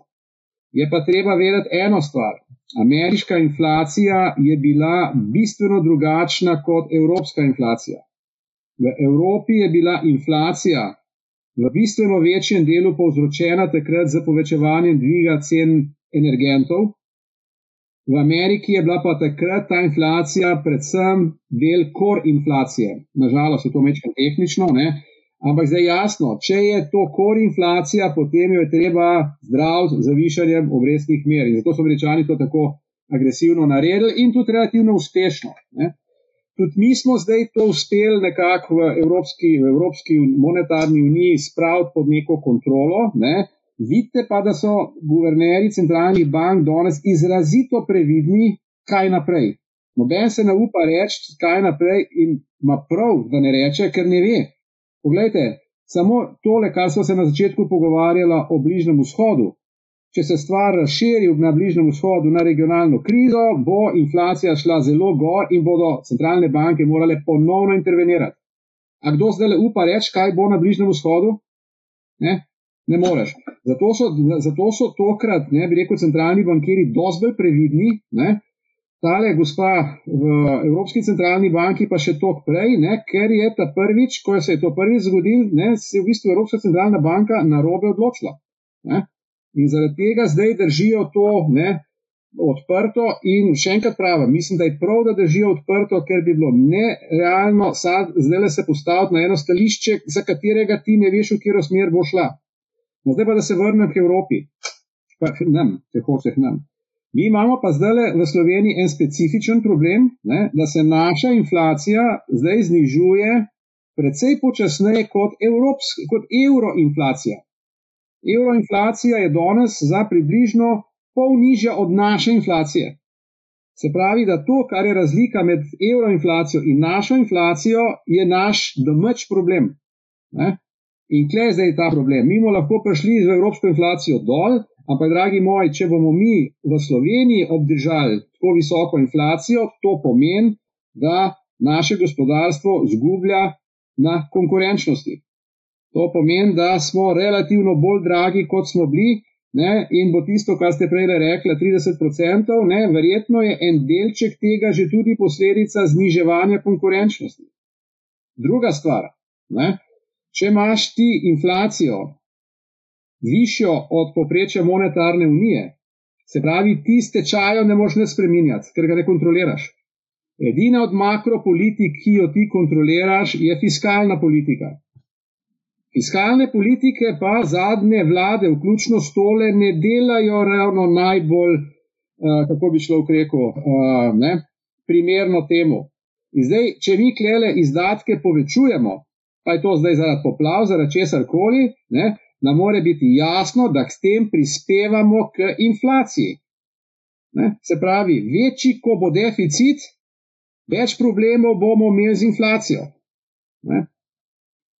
Je pa treba vedeti eno stvar. Ameriška inflacija je bila bistveno drugačna kot evropska inflacija. V Evropi je bila inflacija v bistveno večjem delu povzročena takrat z povečevanjem dviga cen energentov. V Ameriki je bila pa takrat ta inflacija predvsem del kor inflacije. Nažalost je to mečkaj tehnično, ne? Ampak zdaj jasno, če je to kor inflacija, potem jo je treba zdraviti z zavišanjem obrestnih mer. In zato so američani to tako agresivno naredili in tudi relativno uspešno. Ne. Tudi mi smo zdaj to uspeli nekako v Evropski, v Evropski monetarni uniji spraviti pod neko kontrolo. Ne. Vidite pa, da so guvernerji centralnih bank danes izrazito previdni, kaj naprej. Noben se ne upa reči, kaj naprej in ima prav, da ne reče, ker ne ve. Poglejte, samo tole, kar smo se na začetku pogovarjali o Bližnjem vzhodu. Če se stvar razširi na Bližnjem vzhodu na regionalno krizo, bo inflacija šla zelo gor in bodo centralne banke morale ponovno intervenirati. A kdo zdaj le upa reči, kaj bo na Bližnjem vzhodu? Ne, ne moreš. Zato so, zato so tokrat, ne bi rekel, centralni bankiri dosti bolj previdni, ne, Tale gospa v Evropski centralni banki pa še tok prej, ne, ker je ta prvič, ko se je to prvič zgodil, ne, se je v bistvu Evropska centralna banka na robe odločila. Ne. In zaradi tega zdaj držijo to ne, odprto in še enkrat pravim, mislim, da je prav, da držijo odprto, ker bi bilo nerealno zdaj le se postaviti na eno stališče, za katerega ti ne veš, v katero smer bo šla. No, zdaj pa, da se vrnem k Evropi, pa nam, če hočeš nam. Mi imamo pa zdaj v Sloveniji en specifičen problem, ne, da se naša inflacija zdaj znižuje precej počasneje kot, kot euroinflacija. Euroinflacija je danes za približno pol nižja od naše inflacije. Se pravi, da to, kar je razlika med euroinflacijo in našo inflacijo, je naš domač problem. Ne? In kje je zdaj ta problem? Mi bomo lahko prišli z evropsko inflacijo dol, ampak, dragi moji, če bomo mi v Sloveniji obdržali tako visoko inflacijo, to pomeni, da naše gospodarstvo zgublja na konkurenčnosti. To pomeni, da smo relativno bolj dragi, kot smo bili, Ne, in bo tisto, kar ste prej rekli, 30%, ne, verjetno je en delček tega že tudi posledica zniževanja konkurenčnosti. Druga stvar, ne, če imaš ti inflacijo višjo od poprečja monetarne unije, se pravi, ti stečajo ne moš ne spreminjati, ker ga ne kontroliraš. Edina od makropolitik, ki jo ti kontroliraš, je fiskalna politika. Fiskalne politike pa zadnje vlade, vključno s tole, ne delajo ravno najbolj, uh, kako bi šlo v reku, uh, ne, primerno temu. In zdaj, če mi klele izdatke povečujemo, pa je to zdaj zaradi poplav, zaradi česar koli, nam mora biti jasno, da s tem prispevamo k inflaciji. Ne? Se pravi, večji, ko bo deficit, več problemov bomo imeli z inflacijo. Ne?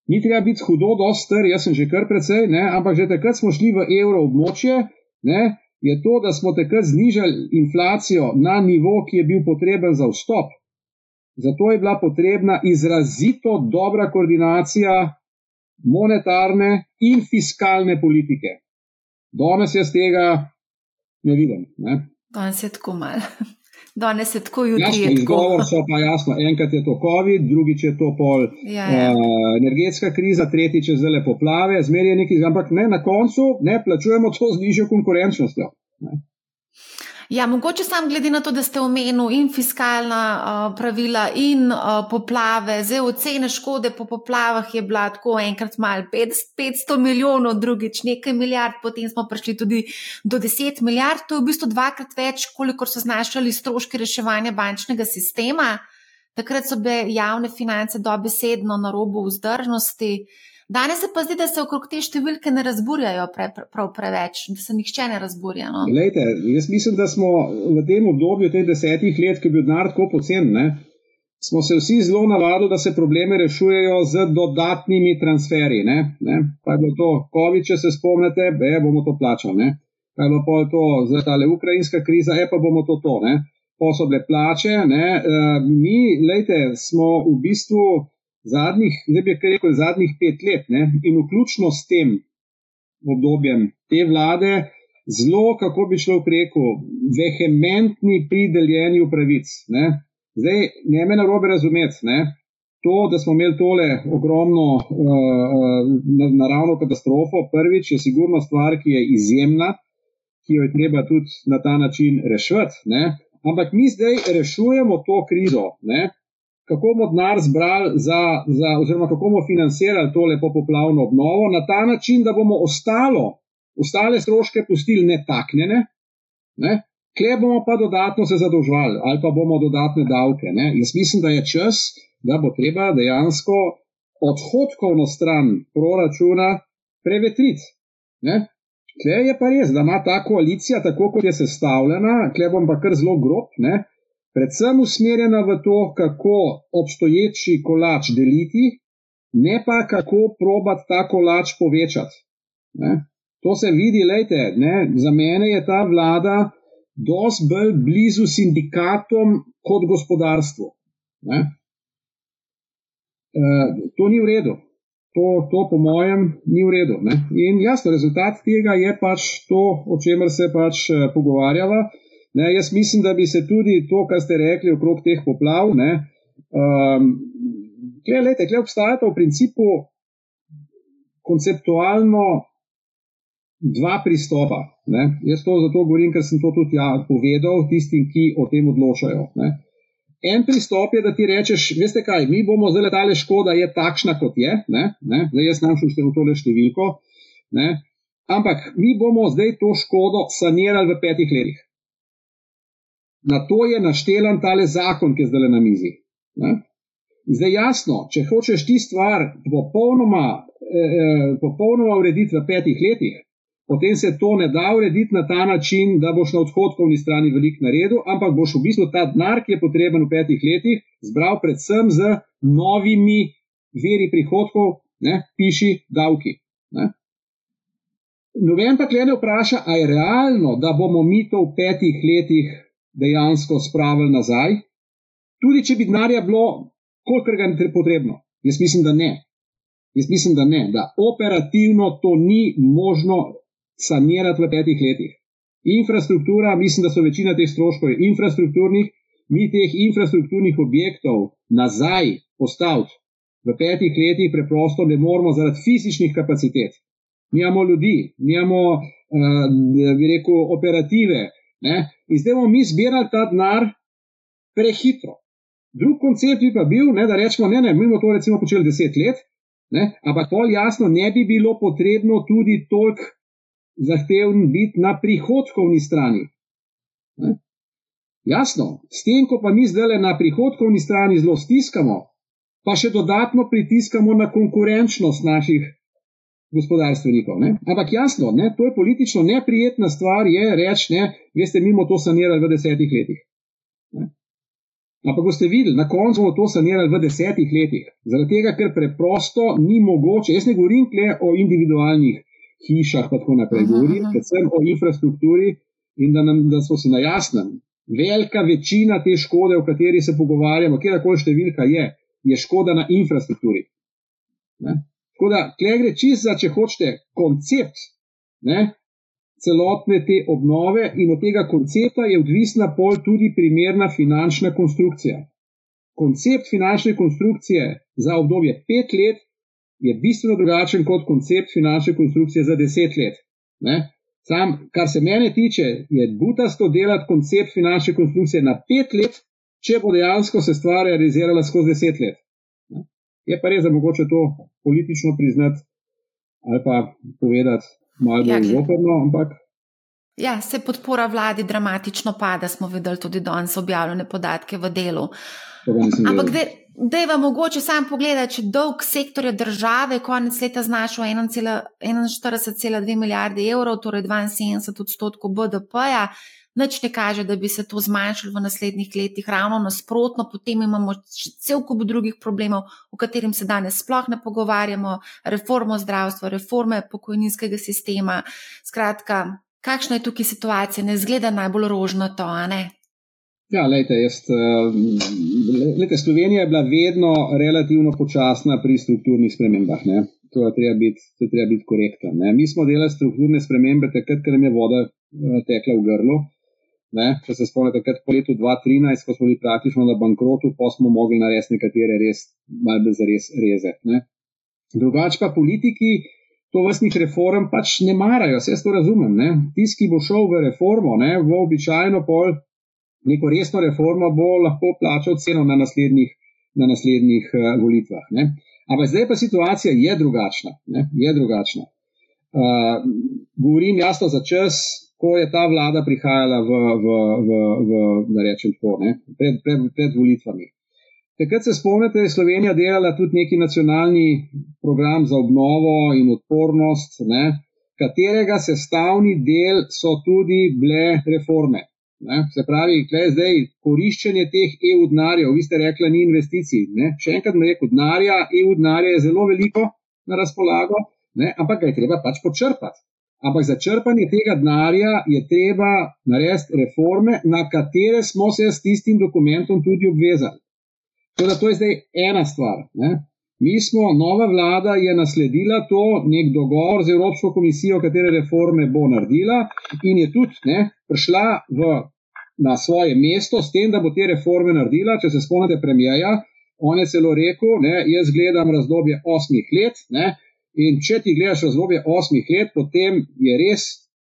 ni treba biti hudo, doster, jaz sem že kar precej, ne, ampak že takrat smo šli v evro območje, ne, je to, da smo takrat znižali inflacijo na nivo, ki je bil potreben za vstop. Zato je bila potrebna izrazito dobra koordinacija monetarne in fiskalne politike. Danes jaz tega ne vidim. Ne. Danes je tako malo. Danes je tako jutri. Jasno, izgovor so pa jasno. Enkrat je to COVID, drugič je to pol ja, ja. Uh, energetska kriza, tretjič je zele poplave, zmeraj je nekaj, ampak ne, na koncu ne plačujemo to z nižjo konkurenčnostjo. Ne. Ja, mogoče sam glede na to, da ste omenili in fiskalna uh, pravila in uh, poplave, zdaj ocene škode po poplavah je bila tako enkrat mal 500 milijonov, drugič nekaj milijard, potem smo prišli tudi do 10 milijard, to je v bistvu dvakrat več, kolikor so znašali stroški reševanja bančnega sistema. Takrat so bile javne finance dobesedno na robu vzdržnosti. Danes se pa zdi, da se okrog te številke ne razburjajo pre, prav preveč, da se nihče ne razburja. No? Lejte, jaz mislim, da smo v tem obdobju, teh desetih let, ki je bil denar tako pocen, ne, smo se vsi zelo navadili, da se probleme rešujejo z dodatnimi transferji. Ne, ne. Pa je bilo to COVID, če se spomnite, be, bomo to plačali. Pa je bilo pa to za tale ukrajinska kriza, e pa bomo to to. Ne. Pa so bile plače. E, mi, lejte, smo v bistvu zadnjih, zdaj bi rekel, zadnjih pet let ne, in vključno s tem obdobjem te vlade, zelo, kako bi šlo preko, vehementni pri deljenju pravic. Ne. Zdaj, ne me na robe razumeti. Ne. To, da smo imeli tole ogromno uh, naravno katastrofo, prvič je sigurno stvar, ki je izjemna, ki jo je treba tudi na ta način rešiti. Ampak mi zdaj rešujemo to krizo. Ne kako bomo denar zbrali, za, za, oziroma kako bomo financirali tole popoplavno obnovo, na ta način, da bomo ostalo, ostale stroške pustili netaknjene, ne? kje bomo pa dodatno se zadolžvali ali pa bomo dodatne davke. Ne? Jaz mislim, da je čas, da bo treba dejansko odhodkovno stran proračuna prevetriti. Kje je pa res, da ima ta koalicija, tako kot je sestavljena, kje bom pa kar zelo grob, ne? Predvsem usmerjena v to, kako obstoječi kolač deliti, ne pa kako probati ta kolač povečati. Ne? To se vidi, lejte, ne? za mene je ta vlada dosti bolj blizu sindikatom kot gospodarstvu. E, to ni v redu. To, to, po mojem, ni v redu. Ne? In jasno, rezultat tega je pač to, o čemer se pač eh, pogovarjava. Ne, jaz mislim, da bi se tudi to, kar ste rekli okrog teh poplav, ne, um, kle, lete, kle obstajata v principu konceptualno dva pristopa. Ne. Jaz to zato govorim, ker sem to tudi ja, povedal tistim, ki o tem odločajo. Ne. En pristop je, da ti rečeš, veste kaj, mi bomo zdaj letale škoda, je takšna, kot je. Ne, ne, zdaj jaz nam šel v tole številko. Ne, ampak mi bomo zdaj to škodo sanirali v petih letih. Na to je naštelan tale zakon, ki je zdaj na mizi. Ne? Zdaj jasno, če hočeš ti stvar popolnoma, eh, popolnoma urediti v petih letih, potem se to ne da urediti na ta način, da boš na odhodkovni strani velik naredil, ampak boš v bistvu ta denar, ki je potreben v petih letih, zbral predvsem z novimi veri prihodkov, ne, piši davki. Ne. Noben pa klede vpraša, a je realno, da bomo mi to v petih letih dejansko spravili nazaj, tudi če bi denarja bilo, kolikor ga je potrebno. Jaz mislim, da ne. Jaz mislim, da ne, da operativno to ni možno sanirati v petih letih. Infrastruktura, mislim, da so večina teh stroškov infrastrukturnih, mi teh infrastrukturnih objektov nazaj postaviti v petih letih preprosto ne moremo zaradi fizičnih kapacitet. Mi imamo ljudi, mi imamo, uh, bi rekel, operative. Ne? In zdaj bomo mi zbirali ta denar prehitro. Drug koncept bi pa bil, ne, da rečemo, ne, ne, mi bomo to recimo počeli deset let, ne, ampak pol jasno ne bi bilo potrebno tudi toliko zahteven biti na prihodkovni strani. Ne. Jasno, s tem, ko pa mi zdaj na prihodkovni strani zelo stiskamo, pa še dodatno pritiskamo na konkurenčnost naših gospodarstvenikov. Ne? Ampak jasno, ne, to je politično neprijetna stvar, je reči, ne, veste, mi bomo to sanirali v desetih letih. Ne? Ampak boste videli, na koncu bomo to sanirali v desetih letih. Zaradi tega, ker preprosto ni mogoče, jaz ne govorim le o individualnih hišah, pa tako naprej, govorim predvsem o infrastrukturi in da, nam, da smo si na jasnem. Velika večina te škode, o kateri se pogovarjamo, kjerkoli številka je, je škoda na infrastrukturi. Ne? Tako da, klej gre čisto za, če hočete, koncept ne? celotne te obnove in od tega koncepta je odvisna pol tudi primerna finančna konstrukcija. Koncept finančne konstrukcije za obdobje pet let je bistveno drugačen kot koncept finančne konstrukcije za deset let. Ne? Sam, kar se mene tiče, je butasto delati koncept finančne konstrukcije na pet let, če bo dejansko se stvar realizirala skozi deset let. Je pa res, da mogoče to politično priznati ali pa povedati malo bolj ja, zoprno, ampak. Ja, se podpora vladi dramatično pada, smo videli tudi danes objavljene podatke v delu. Ampak da je vam mogoče sam pogledati, če dolg sektorja države konec leta znašal 41,2 milijarde evrov, torej 72 odstotkov BDP-ja, Nič ne kaže, da bi se to zmanjšalo v naslednjih letih, ravno nasprotno, potem imamo cel kup drugih problemov, o katerih se danes sploh ne pogovarjamo, reformo zdravstva, reforme pokojninskega sistema. Skratka, kakšna je tukaj situacija, ne zgleda najbolj rožnato, a ne? Ja, lejte, jaz, eh, lejte, Slovenija je bila vedno relativno počasna pri strukturnih spremembah. Ne? To je treba biti, biti korekten. Ne? Mi smo delali strukturne spremembe takrat, ker nam je voda eh, tekla v grlo. Ne? Če se spomnite, takrat po letu 2013, ko smo bili praktično na bankrotu, pa smo mogli narediti nekatere res malce za res reze. Drugač pa politiki to vrstnih reform pač ne marajo, vse to razumem. Tisti, ki bo šel v reformo, ne, v običajno pol, neko resno reformo, bo lahko plačal ceno na naslednjih, na naslednjih uh, volitvah. Ne? Ampak zdaj pa situacija je drugačna. Ne? Je drugačna. Uh, govorim jasno za čas, ko je ta vlada prihajala v, v, v, v da rečem tako, ne, pred, pred, pred volitvami. Takrat se spomnite, je Slovenija delala tudi neki nacionalni program za obnovo in odpornost, ne, katerega sestavni del so tudi bile reforme. Ne. Se pravi, kaj je zdaj koriščenje teh EU denarjev, vi ste rekli, ni investicij. Ne. Še enkrat bom rekel, denarja, EU denarja je zelo veliko na razpolago, ne, ampak ga je treba pač počrpati. Ampak za črpanje tega denarja je treba narediti reforme, na katere smo se s tistim dokumentom tudi obvezali. Teda, to je zdaj ena stvar. Ne? Mi smo, nova vlada je nasledila to, nek dogovor z Evropsko komisijo, katere reforme bo naredila in je tudi ne, prišla v, na svoje mesto s tem, da bo te reforme naredila. Če se spomnite premijeja, on je celo rekel, ne, jaz gledam razdobje osmih let. Ne, In če ti gledaš razdoblje osmih let, potem je res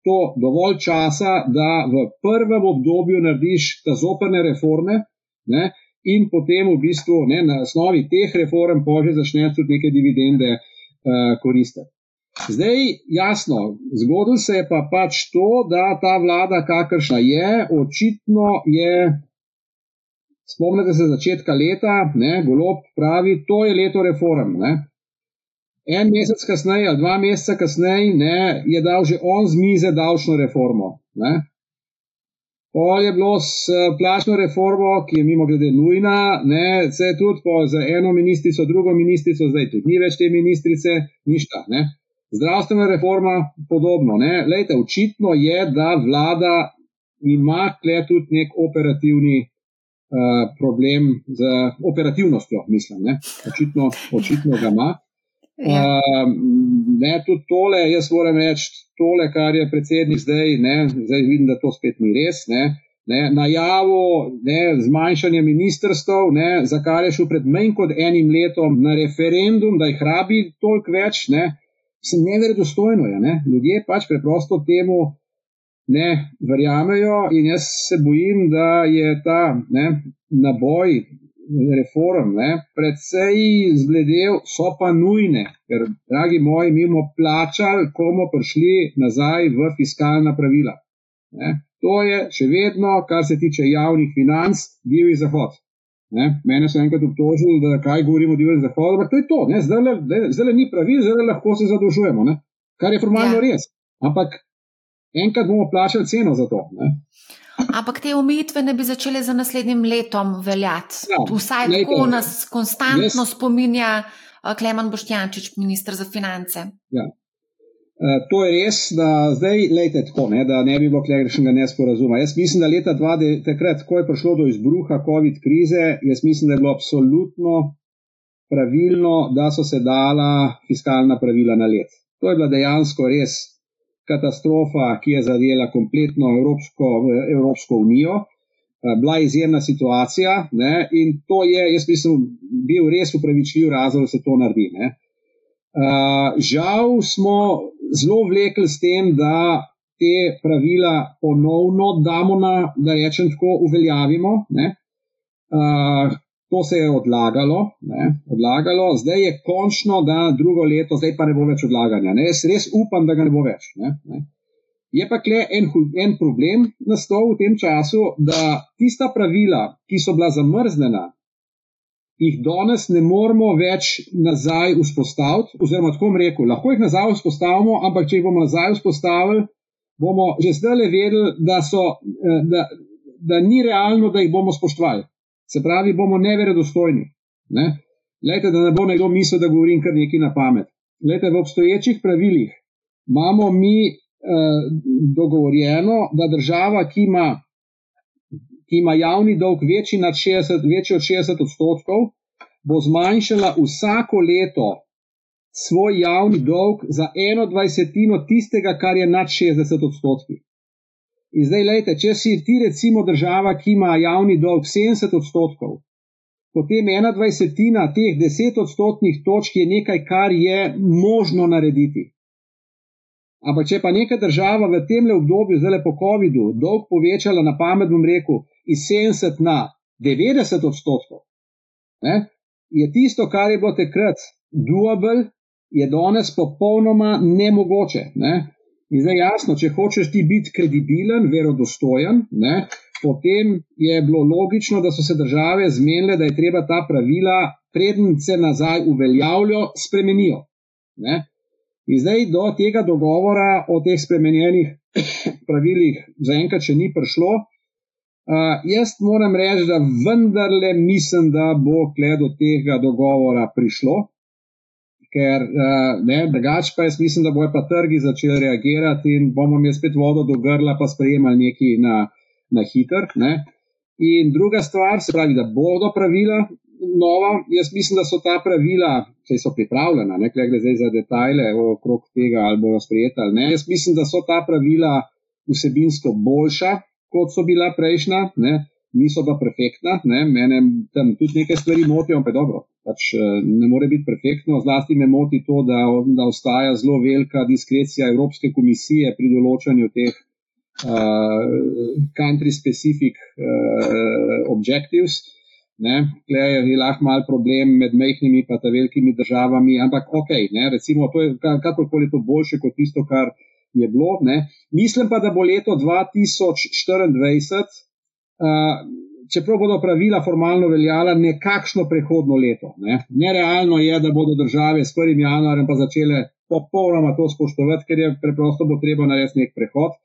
to dovolj časa, da v prvem obdobju narediš ta zoprne reforme ne, in potem v bistvu ne, na osnovi teh reform pože začneš tudi neke dividende uh, koristiti. Zdaj, jasno, zgodilo se je pa pač to, da ta vlada, kakršna je, očitno je. Spomnite se začetka leta, ne, golob pravi, to je leto reform. Ne. En mesec kasneje, ali dva meseca kasneje, ne, je dal že on z mize davčno reformo. Ne. Pol je bilo s plačno reformo, ki je mimo grede nujna, ne, se je tudi za eno ministrico, drugo ministrico, zdaj tudi ni več te ministrice, ništa. Ne. Zdravstvena reforma, podobno. Lejte, očitno je, da vlada ima tukaj tudi nek operativni uh, problem z operativnostjo, mislim. Ne? Očitno, očitno ga ima. Uh, ne, tudi tole, jaz moram reči, tole, kar je predsednik zdaj, ne, zdaj vidim, da to spet ni res. Ne, ne, najavo ne, zmanjšanja ministrstv, ne, za kar je šel pred manj kot enim letom na referendum, da jih rabi toliko več. Ne, se neverodostojno je. Ne? Ljudje pač preprosto temu ne verjamejo, in jaz se bojim, da je ta ne, naboj reform ne, predvsej zgledel, so pa nujne, ker, dragi moji, mi bomo plačali, ko bomo prišli nazaj v fiskalna pravila. Ne. To je še vedno, kar se tiče javnih financ, divji zahod. Ne? Mene so enkrat obtožili, da kaj govorimo o divjem zahodu, ampak to je to, zdaj le ni pravil, zdaj lahko se zadolžujemo, ne? kar je formalno ja. res. Ampak enkrat bomo plačali ceno za to. Ne? Ampak te omejitve ne bi začele za naslednjim letom veljati. Ja, Vsaj lejte, tako nas konstantno jaz, spominja uh, Klemen Boštjančič, ministr za finance. Ja. Eh, to je res, da zdaj lejte tako, ne, da ne bi bilo klegršnega nesporazuma. Jaz mislim, da leta 20, takrat, ko je prišlo do izbruha COVID krize, jaz mislim, da je bilo absolutno pravilno, da so se dala fiskalna pravila na let. To je bila dejansko res katastrofa, ki je zadela kompletno Evropsko, Evropsko unijo. Eh, bila je izjemna situacija ne, in to je, jaz mislim, bil res upravičljiv razlog, da se to naredi. Ne. Uh, žal smo zelo vlekli s tem, da te pravila ponovno damo na, da rečem tako, uveljavimo. Uh, to se je odlagalo, ne? odlagalo, zdaj je končno, da drugo leto, zdaj pa ne bo več odlaganja. Ne? Jaz res upam, da ga ne bo več. Ne? Ne? Je pa kle en, en problem nastal v tem času, da tista pravila, ki so bila zamrznjena jih danes ne moremo več nazaj vzpostaviti, oziroma tako bom rekel, lahko jih nazaj vzpostavimo, ampak če jih bomo nazaj vzpostavili, bomo že zdaj le vedeli, da, so, eh, da, da ni realno, da jih bomo spoštovali. Se pravi, bomo neverodostojni. Ne? Lejte, da ne bo nekdo mislil, da govorim kar nekaj na pamet. Lejte, v obstoječih pravilih imamo mi eh, dogovorjeno, da država, ki ima ki ima javni dolg večji, 60, večji od 60 odstotkov, bo zmanjšala vsako leto svoj javni dolg za eno dvajsetino tistega, kar je nad 60 odstotki. In zdaj, gledajte, če si ti recimo država, ki ima javni dolg 70 odstotkov, potem ena dvajsetina teh 10 odstotnih točk je nekaj, kar je možno narediti. Ampak, če pa neka država v tem obdobju, zdaj po COVID-u, dolg povečala, na pamet bom rekel, iz 70 na 90 odstotkov, ne, je tisto, kar je bilo takrat doable, je danes popolnoma nemogoče. Ne. In zdaj jasno, če hočeš ti biti kredibilen, verodostojen, ne, potem je bilo logično, da so se države zmenile, da je treba ta pravila, preden se nazaj uveljavljajo, spremenijo. Ne. In zdaj do tega dogovora o teh spremenjenih pravilih zaenkrat še ni prišlo. Uh, jaz moram reči, da vendarle mislim, da bo kle do tega dogovora prišlo, ker uh, ne, drugače pa jaz mislim, da bojo pa trgi začeli reagirati in bomo mi spet vodo do grla, pa sprejemali nekaj na, na hiter. Ne. In druga stvar, se pravi, da bodo pravila nova, jaz mislim, da so ta pravila, če so pripravljena, ne gre zdaj za detajle okrog tega, ali bojo sprejeta ali ne. Jaz mislim, da so ta pravila vsebinsko boljša, kot so bila prejšnja, ne, niso pa perfektna. Ne, mene tam tudi nekaj stvari motijo, ampak dobro, pač eh, ne more biti perfektno. Zlasti me moti to, da, da ostaja zelo velika diskrecija Evropske komisije pri določanju teh uh, country specific uh, objectives. Tukaj je lahko mal problem med mehkimi in ta velikimi državami, ampak ok, ne? recimo, to je kakorkoli to boljše kot tisto, kar je bilo. Ne? Mislim pa, da bo leto 2024, uh, čeprav bodo pravila formalno veljala, nekakšno prehodno leto. Ne? Nerealno je, da bodo države s 1. januarjem pa začele popolnoma to spoštovati, ker je preprosto bo treba narediti nek prehod.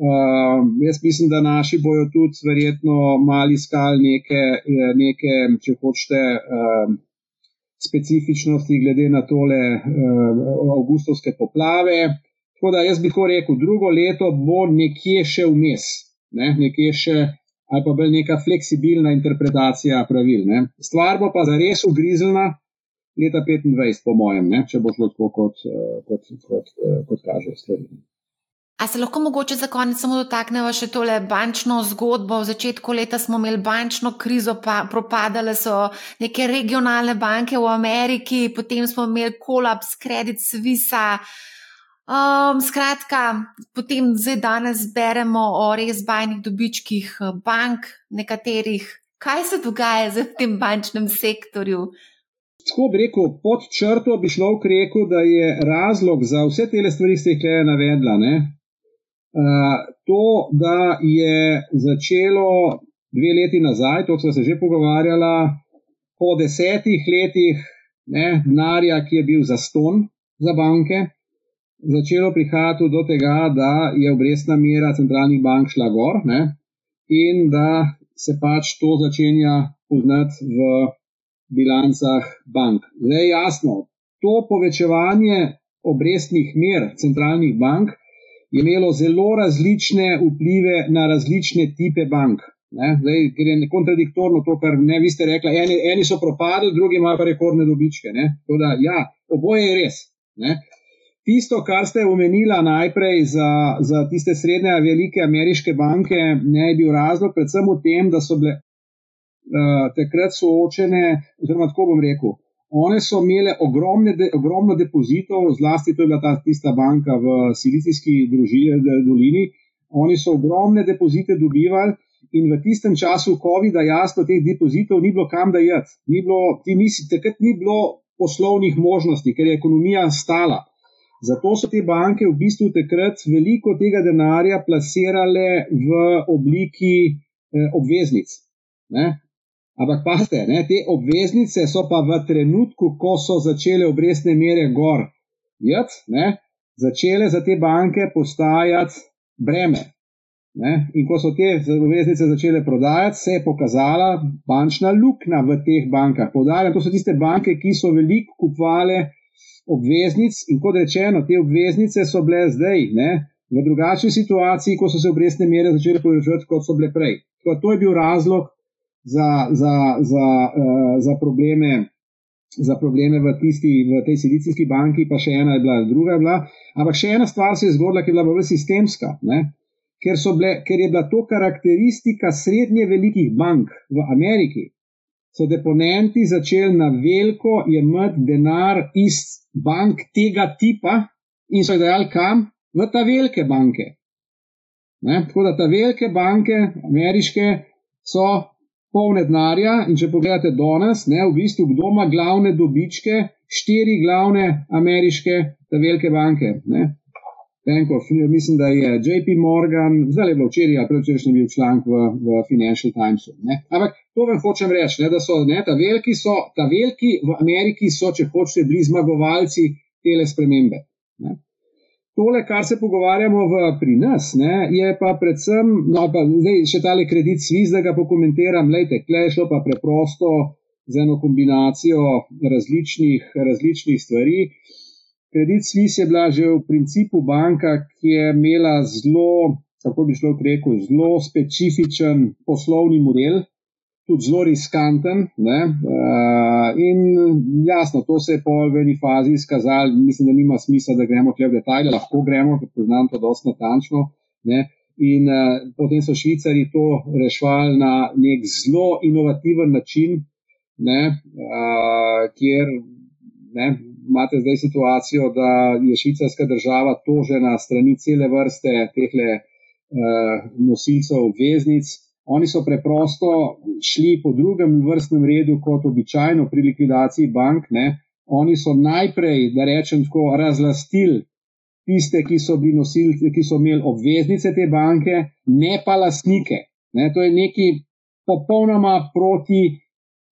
Uh, jaz mislim, da naši bojo tudi verjetno mali iskali neke, neke, če hočete, uh, specifičnosti glede na tole uh, avgustovske poplave. Tako da jaz bi tako rekel, drugo leto bo nekje še vmes, ne? nekje še ali pa bolj neka fleksibilna interpretacija pravil. Ne? Stvar bo pa zares ugrizelna leta 25, po mojem, ne? če bo šlo tako, kot, kot, kot, kot, kot kaže stvari. A se lahko mogoče za konec samo dotaknemo še tole bančno zgodbo? V začetku leta smo imeli bančno krizo, pa propadale so neke regionalne banke v Ameriki, potem smo imeli kolaps Credit Suisse. Um, skratka, potem zdaj danes beremo o res bajnih dobičkih eh, bank, nekaterih. Kaj se dogaja v tem bančnem sektorju? Tako bi rekel, pod črto bi šlo v reku, da je razlog za vse te stvari, ki ste jih navedla, ne, Eh, to, da je začelo dve leti nazaj, to smo se že pogovarjali, po desetih letih ne, denarja, ki je bil zaston za banke, začelo prihajati do tega, da je obrestna mera centralnih bank šla gor ne, in da se pač to začenja poznati v bilancah bank. Zdaj je jasno, to povečevanje obrestnih mer centralnih bank je imelo zelo različne vplive na različne type bank. Zdaj, ker je kontradiktorno to, kar ne vi ste rekli, eni, eni so propadli, drugi imajo pa rekordne dobičke. Da, ja, oboje je res. Ne? Tisto, kar ste omenila najprej za, za tiste srednje velike ameriške banke, ne je bil razlog predvsem v tem, da so bile uh, takrat soočene, oziroma tako bom rekel, One so imele ogromne, de, ogromno depozitov, zlasti to je bila ta tista banka v Silicijski dolini. Oni so ogromne depozite dobivali in v tistem času COVID-a jasno teh depozitov ni bilo kam dajati. Ni bilo, nisi, takrat ni bilo poslovnih možnosti, ker je ekonomija stala. Zato so te banke v bistvu takrat veliko tega denarja plasirale v obliki eh, obveznic. Ne? Ampak pazite, ne, te obveznice so pa v trenutku, ko so začele obrestne mere gor, jed, ne, začele za te banke postajati breme. Ne, in ko so te obveznice začele prodajati, se je pokazala bančna luknja v teh bankah. Podarjam, to so tiste banke, ki so veliko kupovale obveznic in kot rečeno, te obveznice so bile zdaj ne, v drugačni situaciji, ko so se obrestne mere začele povečevati, kot so bile prej. Tako, to je bil razlog, za, za, za, uh, za, probleme, za probleme v, tisti, v tej silicijski banki, pa še ena je bila, druga je bila. Ampak še ena stvar se je zgodila, ki je bila bolj sistemska. Ker, bile, ker je bila to karakteristika srednje velikih bank v Ameriki, so deponenti začeli na veliko jemati denar iz bank tega tipa in so jih dajali kam? V ta velike banke. Ne? Tako da ta velike banke, ameriške, so polne denarja. In če pogledate danes, ne v bistvu, kdo ima glavne dobičke, štiri glavne ameriške, te velike banke. Bankov, mislim, da je JP Morgan, zdaj je bilo včeraj, ali predvčerajšnji bil članek v, v Financial Timesu. Ne? Ampak to vam hočem reči, ne, da so ne, ta, veliki so ta veliki v Ameriki, so, če hočete, bili zmagovalci tele spremembe. Ne? tole, kar se pogovarjamo v, pri nas, ne, je pa predvsem, no, pa zdaj še tale kredit Swiss, da ga pokomentiram, lejte, klešo pa preprosto z eno kombinacijo različnih, različnih stvari. Kredit Swiss je bila že v principu banka, ki je imela zelo, kako bi šlo rekel, zelo specifičen poslovni model, tudi zelo riskanten. Uh, in jasno, to se je po eni fazi izkazalo, mislim, da nima smisla, da gremo tukaj v detajle, lahko gremo, ker poznam to dosti natančno. Ne? In uh, potem so švicari to rešvali na nek zelo inovativen način, ne? Uh, kjer ne, imate zdaj situacijo, da je švicarska država tožena strani cele vrste teh uh, nosilcev obveznic Oni so preprosto šli po drugem vrstnem redu, kot običajno pri likvidaciji bank. Ne. Oni so najprej, da rečem tako, razlastili tiste, ki so, nosilci, ki so imeli obveznice te banke, ne pa lastnike. Ne. To je nekaj popolnoma proti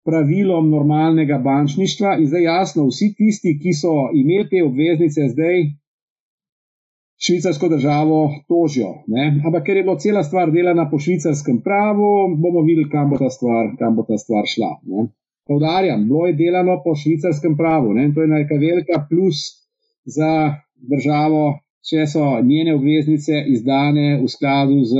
pravilom normalnega bančništva. In zdaj jasno, vsi tisti, ki so imeli te obveznice, zdaj švicarsko državo tožijo. Ne? Ampak ker je bila cela stvar delana po švicarskem pravu, bomo videli, kam bo ta stvar, bo ta stvar šla. Ne? Povdarjam, bilo je delano po švicarskem pravu. Ne? To je neka velika plus za državo, če so njene obveznice izdane v skladu z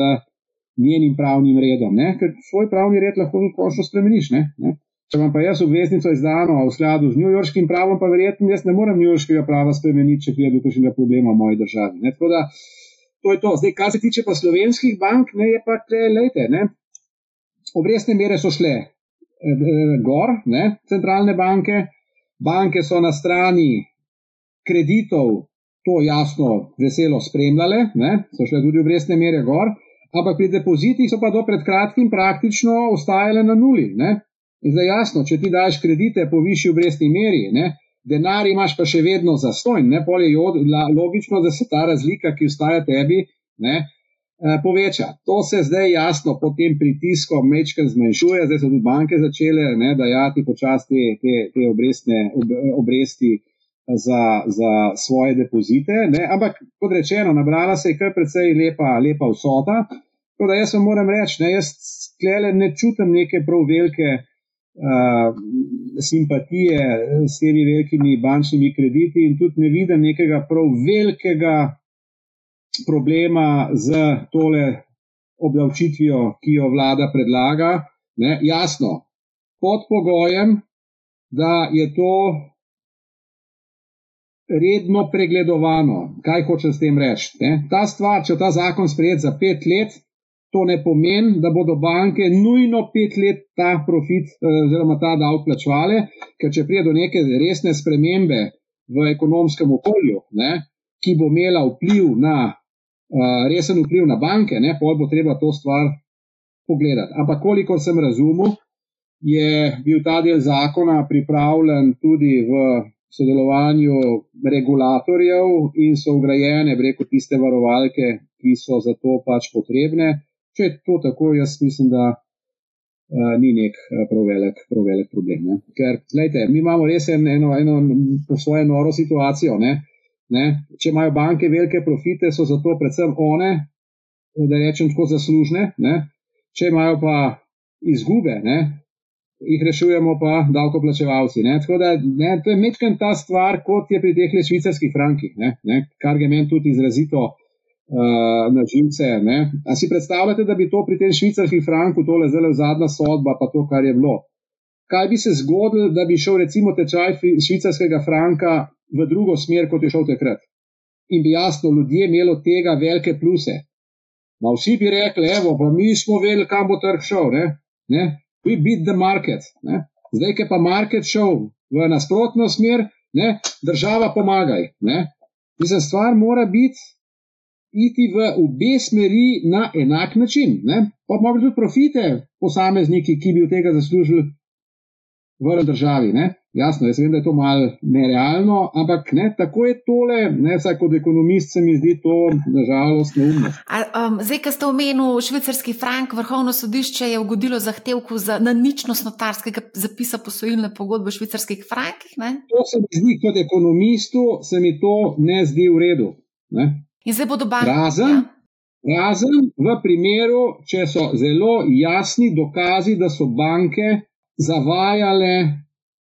njenim pravnim redom. Ne? Ker svoj pravni red lahko končno spremeniš. Ne? Ne? Če imam pa jaz obveznico izdano v skladu z newyorškim pravom, pa verjetno jaz ne morem newyorškega prava spremeniti, če pride do kakšnega problema v moji državi. Ne? Tako da to je to. Zdaj, kar se tiče pa slovenskih bank, ne je pa te lete. Ne? Obrestne mere so šle eh, eh, gor, ne? centralne banke, banke so na strani kreditov to jasno veselo spremljale, ne? so šle tudi obrestne mere gor, ampak pri depozitih so pa do pred kratkim praktično ostajale na nuli. Ne? In zdaj jasno, če ti daš kredite po višji obrestni meri, ne, denar imaš pa še vedno za stojn, ne, pol je logično, da se ta razlika, ki ustaja tebi, ne, eh, poveča. To se zdaj jasno pod tem pritiskom mečken zmanjšuje, zdaj so tudi banke začele ne, dajati počasti te, te obrestne, ob, obresti za, za svoje depozite. Ne, ampak, kot rečeno, nabrala se je kar precej lepa, lepa vsota. Tako da jaz vam moram reči, ne, jaz sklele ne čutim neke prav velike simpatije s temi velikimi bančnimi krediti in tudi ne vidim nekega prav velikega problema z tole obdavčitvijo, ki jo vlada predlaga. Ne, jasno, pod pogojem, da je to redno pregledovano. Kaj hočem s tem reči? Ne? Ta stvar, če ta zakon sprejet za pet let, To ne pomeni, da bodo banke nujno pet let ta profit eh, oziroma ta davek plačevale, ker če pride do neke resne spremembe v ekonomskem okolju, ne, ki bo imela vpliv na, uh, resen vpliv na banke, ne, pol bo treba to stvar pogledati. Ampak koliko sem razumel, je bil ta del zakona pripravljen tudi v sodelovanju regulatorjev in so ugrajene, reko, tiste varovalke, ki so za to pač potrebne. Če je to tako, jaz mislim, da uh, ni nek uh, prav, velik, prav velik problem. Ne? Ker, gledajte, mi imamo res en, eno, eno po svoje noro situacijo. Ne? Ne? Če imajo banke velike profite, so zato predvsem one, da rečem tako, zaslužne. Ne? Če imajo pa izgube, ne? jih rešujemo pa davkoplačevalci. Tako da ne, to je mečken ta stvar, kot je pri teh švicarskih frankih, ne? Ne? kar je meni tudi izrazito. Eh, na živce. A si predstavljate, da bi to pri tem švicarskem franku, tole zdaj zadnja sodba, pa to, kar je bilo? Kaj bi se zgodilo, da bi šel recimo tečaj švicarskega franka v drugo smer, kot je šel takrat? In bi jasno ljudje imeli od tega velike pluse. Ma vsi bi rekli, evo, pa mi smo vedeli, kam bo trg šel. Ne? Ne? We beat the market. Ne? Zdaj, ki pa market šel v nasprotno smer, ne? država pomagaj. Mislim, stvar mora biti iti v obe smeri na enak način. Ne? Pa mogoče tudi profite posamezniki, ki bi od tega zaslužili v državi. Ne? Jasno, jaz vem, da je to malo nerealno, ampak ne, tako je tole, ne, vsaj kot ekonomist se mi zdi to nažalost neumno. Um, zdaj, ko ste omenili švicarski frank, vrhovno sodišče je ugodilo zahtevku za ničnost notarskega zapisa posojilne pogodbe v švicarskih frankih. Ne? To se mi zdi kot ekonomistu, se mi to ne zdi v redu. Ne? In zdaj bodo banke. Razen, ja. razen v primeru, če so zelo jasni dokazi, da so banke zavajale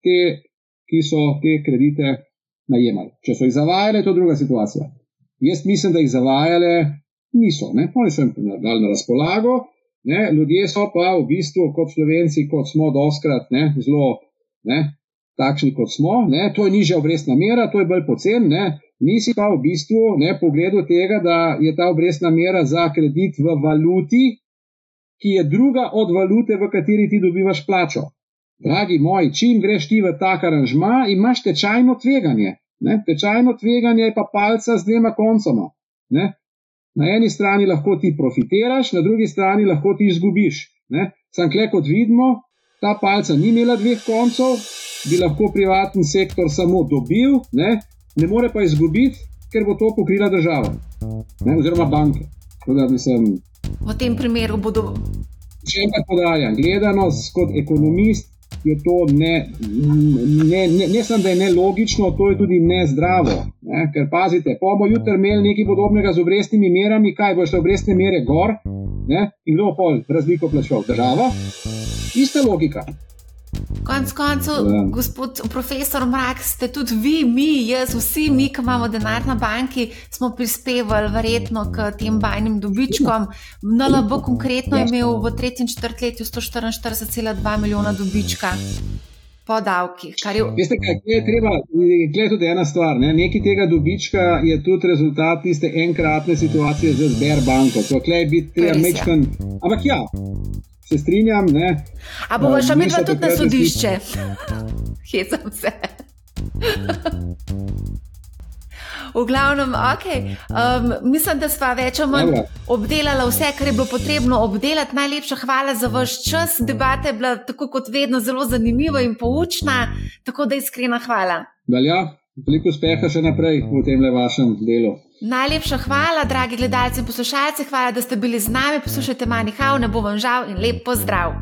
te, ki so te kredite najemali. Če so jih zavajale, to je druga situacija. Jaz mislim, da jih zavajale niso. Ne? Oni so jim dali na razpolago. Ne? Ljudje so pa v bistvu kot slovenci, kot smo doskrat, ne? zelo ne? takšni, kot smo. Ne? To je nižja obrestna mera, to je bolj pocen nisi pa v bistvu ne pogledal tega, da je ta obrestna mera za kredit v valuti, ki je druga od valute, v kateri ti dobivaš plačo. Dragi moji, čim greš ti v tak aranžma, imaš tečajno tveganje. Ne? Tečajno tveganje je pa palca z dvema koncoma. Ne? Na eni strani lahko ti profitiraš, na drugi strani lahko ti izgubiš. Sam kle, kot vidimo, ta palca ni imela dveh koncev, bi lahko privatni sektor samo dobil, ne, ne more pa izgubiti, ker bo to pokrila država ne, oziroma banke. Da, mislim, v tem primeru bodo. Če enkrat podarjam, gledano kot ekonomist. Je to ne, ne, ne, ne samo, da je nelogično, to je tudi nezdravo. Ne? Ker pazite, pa bomo jutri imeli nekaj podobnega z obrestnimi merami, kaj bo šlo obrestne mere gor ne? in kdo bo pol razliko plačal? Država? Ista logika. Konec koncev, ja. gospod profesor Mrak, ste tudi vi, mi, jaz, vsi mi, ki imamo denar na banki, smo prispevali verjetno k tem bajnim dobičkom. NLB konkretno je imel v tretjem četrtletju 144,2 milijona dobička. Po davkih. Je... Veste, kaj je treba? Je tudi ena stvar. Ne? Nekaj tega dobička je tudi rezultat tiste enkratne situacije z Sberbanko. To je biti treba mečkan. Ampak ja, se strinjam. Ne? A bomo šli mi pa tudi na sodišče? Hecam se. V glavnem, okay. um, mislim, da smo več ali manj obdelali vse, kar je bilo potrebno obdelati. Najlepša hvala za vaš čas. Debata je bila, tako kot vedno, zelo zanimiva in poučna. Tako da iskrena hvala. Velja, veliko uspeha še naprej v tem vašem delu. Najlepša hvala, dragi gledalci in poslušalci, hvala, da ste bili z nami. Poslušajte, manj hao, ne bo vam žal in lep pozdrav.